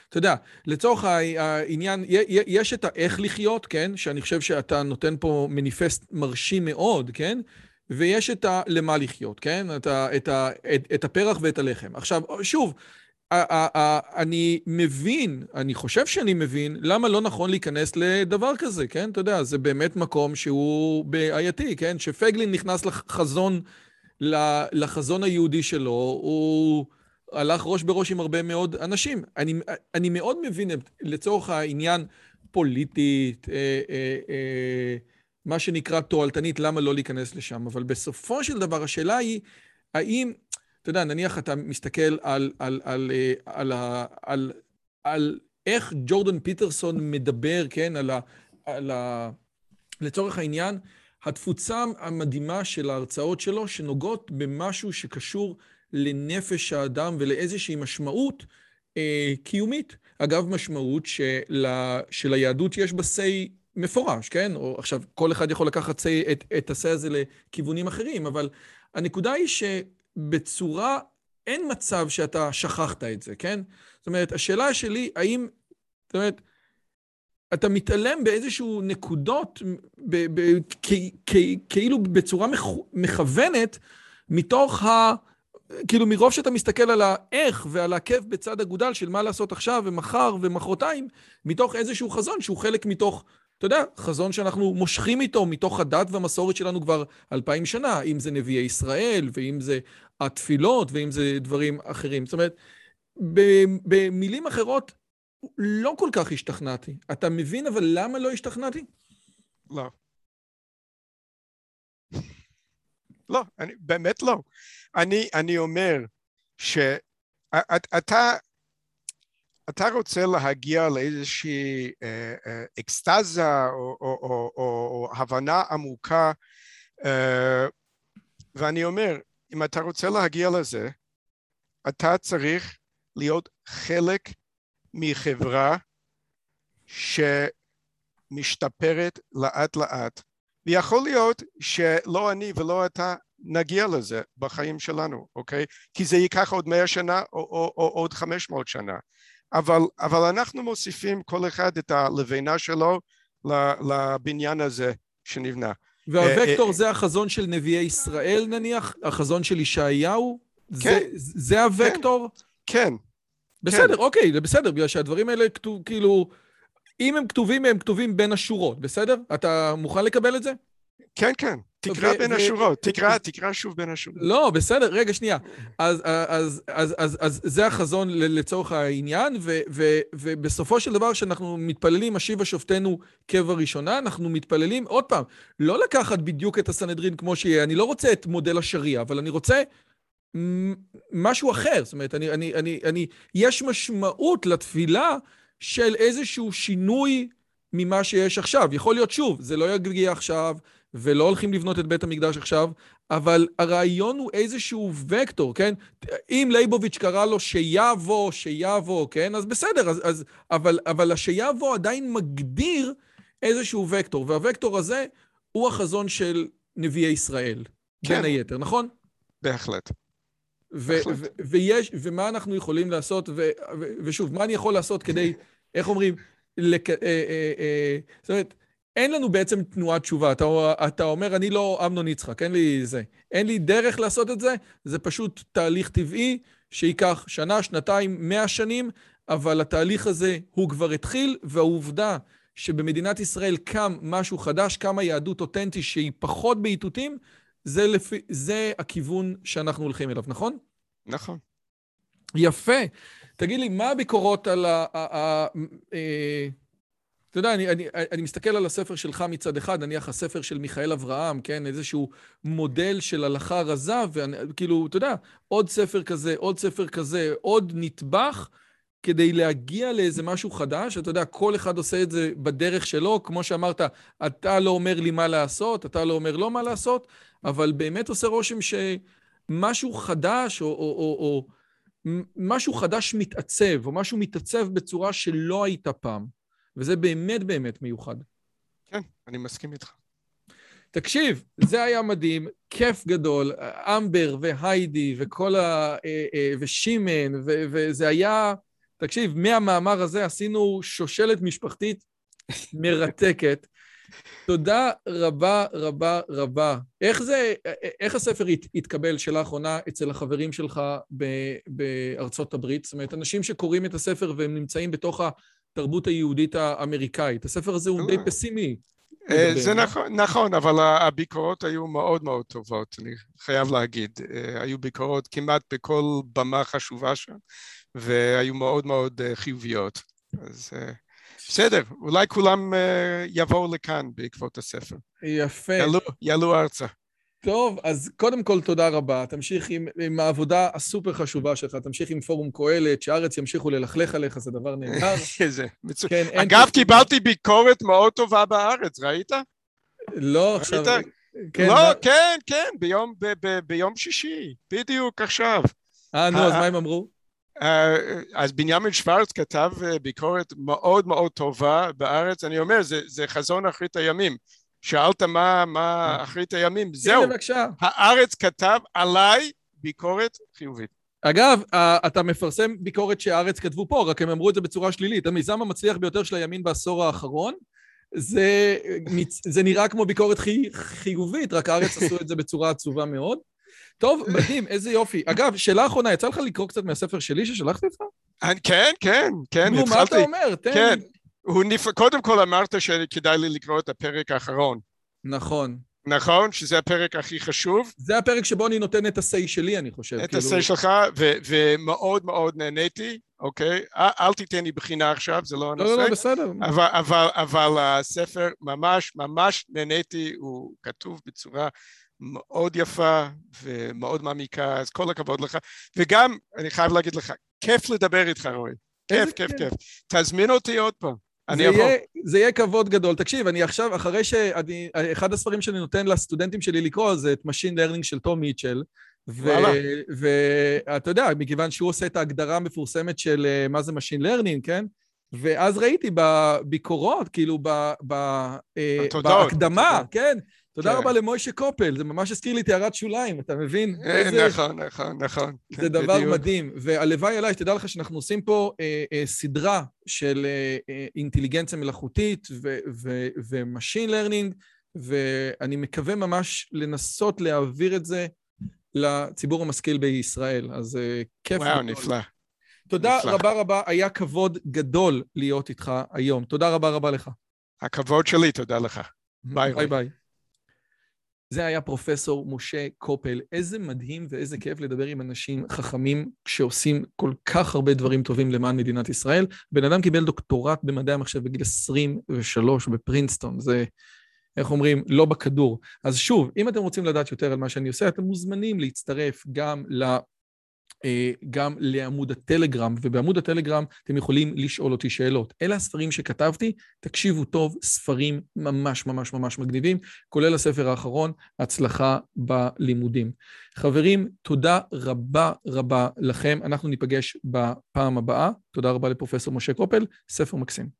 A: אתה יודע, לצורך העניין, יש את האיך לחיות, כן? שאני חושב שאתה נותן פה מניפסט מרשים מאוד, כן? ויש את הלמה לחיות, כן? את, ה, את, ה, את, את הפרח ואת הלחם. עכשיו, שוב, אני מבין, אני חושב שאני מבין, למה לא נכון להיכנס לדבר כזה, כן? אתה יודע, זה באמת מקום שהוא בעייתי, כן? שפייגלין נכנס לחזון, לחזון היהודי שלו, הוא הלך ראש בראש עם הרבה מאוד אנשים. אני, אני מאוד מבין לצורך העניין פוליטית, אה, אה, אה, מה שנקרא תועלתנית, למה לא להיכנס לשם, אבל בסופו של דבר השאלה היא, האם... אתה יודע, נניח אתה מסתכל על, על, על, אה, על, על, על, על איך ג'ורדן פיטרסון מדבר, כן, על ה, על ה... לצורך העניין, התפוצה המדהימה של ההרצאות שלו, שנוגעות במשהו שקשור לנפש האדם ולאיזושהי משמעות אה, קיומית. אגב, משמעות של, שליהדות יש בה say מפורש, כן? או עכשיו, כל אחד יכול לקחת say, את, את ה-say הזה לכיוונים אחרים, אבל הנקודה היא ש... בצורה, אין מצב שאתה שכחת את זה, כן? זאת אומרת, השאלה שלי, האם, זאת אומרת, אתה מתעלם באיזשהו נקודות, ב, ב, כ, כ, כאילו בצורה מכ, מכוונת, מתוך ה... כאילו מרוב שאתה מסתכל על האיך ועל העקב בצד אגודל של מה לעשות עכשיו ומחר ומחרתיים, מתוך איזשהו חזון שהוא חלק מתוך אתה יודע, חזון שאנחנו מושכים איתו מתוך הדת והמסורת שלנו כבר אלפיים שנה, אם זה נביאי ישראל, ואם זה התפילות, ואם זה דברים אחרים. זאת אומרת, במילים אחרות, לא כל כך השתכנעתי. אתה מבין אבל למה לא השתכנעתי?
C: לא. לא, אני, באמת לא. אני, אני אומר שאתה אתה רוצה להגיע לאיזושהי אה, אה, אקסטזה או, או, או, או, או הבנה עמוקה אה, ואני אומר אם אתה רוצה להגיע לזה אתה צריך להיות חלק מחברה שמשתפרת לאט לאט ויכול להיות שלא אני ולא אתה נגיע לזה בחיים שלנו, אוקיי? כי זה ייקח עוד מאה שנה או, או, או עוד חמש מאות שנה אבל, אבל אנחנו מוסיפים כל אחד את הלבנה שלו לבניין הזה שנבנה.
A: והווקטור אה, זה החזון של נביאי ישראל נניח? החזון של ישעיהו? כן. זה, זה הוקטור?
C: כן.
A: בסדר, כן. אוקיי, זה בסדר, בגלל שהדברים האלה כתוב, כאילו, אם הם כתובים, הם כתובים בין השורות, בסדר? אתה מוכן לקבל את זה?
C: כן, כן. תקרא בין השורות, תקרא, תקרא שוב בין השורות.
A: לא, בסדר, רגע, שנייה. אז, אז, אז, אז, אז זה החזון לצורך העניין, ו, ו, ובסופו של דבר, כשאנחנו מתפללים, השיבה שופטנו קבע ראשונה, אנחנו מתפללים, עוד פעם, לא לקחת בדיוק את הסנהדרין כמו שיהיה, אני לא רוצה את מודל השריעה, אבל אני רוצה משהו אחר. זאת אומרת, אני, אני, אני, אני, יש משמעות לתפילה של איזשהו שינוי ממה שיש עכשיו. יכול להיות, שוב, זה לא יגיע עכשיו, ולא הולכים לבנות את בית המקדש עכשיו, אבל הרעיון הוא איזשהו וקטור, כן? אם ליבוביץ' קרא לו שיבוא, שיבוא, כן? אז בסדר, אז, אז, אבל, אבל השיבוא עדיין מגדיר איזשהו וקטור, והווקטור הזה הוא החזון של נביאי ישראל, כן. בין היתר, נכון?
C: בהחלט.
A: ו- ו- ויש, ומה אנחנו יכולים לעשות, ו- ו- ושוב, מה אני יכול לעשות כדי, איך אומרים, לק- אה, אה, אה, זאת אומרת, אין לנו בעצם תנועת תשובה. אתה, אתה אומר, אני לא אמנון יצחק, אין לי זה. אין לי דרך לעשות את זה, זה פשוט תהליך טבעי שייקח שנה, שנתיים, מאה שנים, אבל התהליך הזה הוא כבר התחיל, והעובדה שבמדינת ישראל קם משהו חדש, קמה יהדות אותנטית שהיא פחות באיתותים, זה, לפי, זה הכיוון שאנחנו הולכים אליו, נכון?
C: נכון.
A: יפה. תגיד לי, מה הביקורות על ה... ה, ה אה, אתה יודע, אני, אני, אני מסתכל על הספר שלך מצד אחד, נניח הספר של מיכאל אברהם, כן? איזשהו מודל של הלכה רזה, וכאילו, אתה יודע, עוד ספר כזה, עוד ספר כזה, עוד נטבח, כדי להגיע לאיזה משהו חדש. אתה יודע, כל אחד עושה את זה בדרך שלו, כמו שאמרת, אתה לא אומר לי מה לעשות, אתה לא אומר לו מה לעשות, אבל באמת עושה רושם שמשהו חדש, או, או, או, או משהו חדש מתעצב, או משהו מתעצב בצורה שלא הייתה פעם. וזה באמת באמת מיוחד.
C: כן, אני מסכים איתך.
A: תקשיב, זה היה מדהים, כיף גדול, אמבר והיידי וכל ה... אה, אה, ושימן, ו... וזה היה... תקשיב, מהמאמר הזה עשינו שושלת משפחתית [LAUGHS] מרתקת. תודה רבה רבה רבה. איך זה, איך הספר התקבל, שאלה אחרונה, אצל החברים שלך בארצות הברית? זאת אומרת, אנשים שקוראים את הספר והם נמצאים בתוך התרבות היהודית האמריקאית. הספר הזה הוא די אה. פסימי.
C: אה, זה נכון, נכון, אבל הביקורות היו מאוד מאוד טובות, אני חייב להגיד. אה, היו ביקורות כמעט בכל במה חשובה שם, והיו מאוד מאוד חיוביות. אז בסדר, אולי כולם יבואו לכאן בעקבות הספר.
A: יפה.
C: יעלו, יעלו ארצה.
A: טוב, אז קודם כל תודה רבה. תמשיך עם, עם העבודה הסופר חשובה שלך, תמשיך עם פורום קהלת, שארץ ימשיכו ללכלך עליך, זה דבר נהדר. [LAUGHS]
C: איזה מצוין. כן, אגב, אין... קיבלתי ביקורת מאוד טובה בארץ, ראית?
A: לא, עכשיו...
C: כן, לא, מה... כן, כן, ביום, ב, ב, ביום שישי, בדיוק עכשיו.
A: אה, נו, אז מה הם אמרו?
C: אז בנימין שוורץ כתב ביקורת מאוד מאוד טובה בארץ, אני אומר, זה, זה חזון אחרית הימים. שאלת מה, מה כן. אחרית הימים, זהו. בבקשה. הארץ כתב עליי ביקורת חיובית.
A: אגב, אתה מפרסם ביקורת שהארץ כתבו פה, רק הם אמרו את זה בצורה שלילית. המיזם המצליח ביותר של הימין בעשור האחרון, זה, זה נראה כמו ביקורת חי, חיובית, רק הארץ עשו את זה בצורה עצובה מאוד. טוב, מדהים, איזה יופי. אגב, שאלה אחרונה, יצא לך לקרוא קצת מהספר שלי ששלחתי לך?
C: כן, כן, כן,
A: נו, מה אתה אומר? תן.
C: כן, נפ... קודם כל אמרת שכדאי לי לקרוא את הפרק האחרון.
A: נכון.
C: נכון? שזה הפרק הכי חשוב.
A: זה הפרק שבו אני נותן את ה-say שלי, אני חושב.
C: את כאילו... ה-say שלך, ו- ומאוד מאוד נהניתי, אוקיי? אל, תיתן לי בחינה עכשיו, זה לא הנושא.
A: לא, לא, לא, בסדר.
C: אבל, אבל, אבל הספר ממש, ממש נהניתי, הוא כתוב בצורה מאוד יפה ומאוד מעמיקה, אז כל הכבוד לך. וגם, אני חייב להגיד לך, כיף לדבר איתך, רועי. כיף, כיף, כיף. תזמין אותי עוד פעם.
A: אני אבוא. זה יהיה כבוד גדול. תקשיב, אני עכשיו, אחרי שאני... אחד הספרים שאני נותן לסטודנטים שלי לקרוא זה את Machine Learning של תום מיטשל. ואתה יודע, מכיוון שהוא עושה את ההגדרה המפורסמת של אה, מה זה Machine Learning, כן? ואז ראיתי בביקורות, כאילו, ב, ב, אה, בהקדמה, כן? תודה
C: כן.
A: רבה למוישה קופל, זה ממש הזכיר לי טהרת שוליים, אתה מבין?
C: אה, נכון, נכון, נכון.
A: זה דבר. מדהים, והלוואי עליי, שתדע לך שאנחנו עושים פה אה, אה, סדרה של אינטליגנציה מלאכותית ו machine learning, ואני מקווה ממש לנסות להעביר את זה לציבור המשכיל בישראל, אז כיף.
C: וואו. נפלא.
A: תודה
C: נפלא.
A: רבה רבה, היה כבוד גדול להיות איתך היום. תודה רבה רבה לך.
C: הכבוד שלי, תודה לך. ביי,
A: ביי
C: רועי.
A: ביי. זה היה פרופסור משה קופל. איזה מדהים ואיזה כיף לדבר עם אנשים חכמים שעושים כל כך הרבה דברים טובים למען מדינת ישראל. בן אדם קיבל דוקטורט במדעי המחשב בגיל 23 בפרינסטון, זה, איך אומרים, לא בכדור. אז שוב, אם אתם רוצים לדעת יותר על מה שאני עושה, אתם מוזמנים להצטרף גם ל... אה, גם לעמוד הטלגרם, ובעמוד הטלגרם אתם יכולים לשאול אותי שאלות. אלה הספרים שכתבתי, תקשיבו טוב, ספרים ממש ממש ממש מגניבים, כולל הספר האחרון, הצלחה בלימודים. חברים, תודה רבה רבה לכם, אנחנו ניפגש בפעם הבאה. תודה רבה לפרופסור משה קופל, ספר מקסים.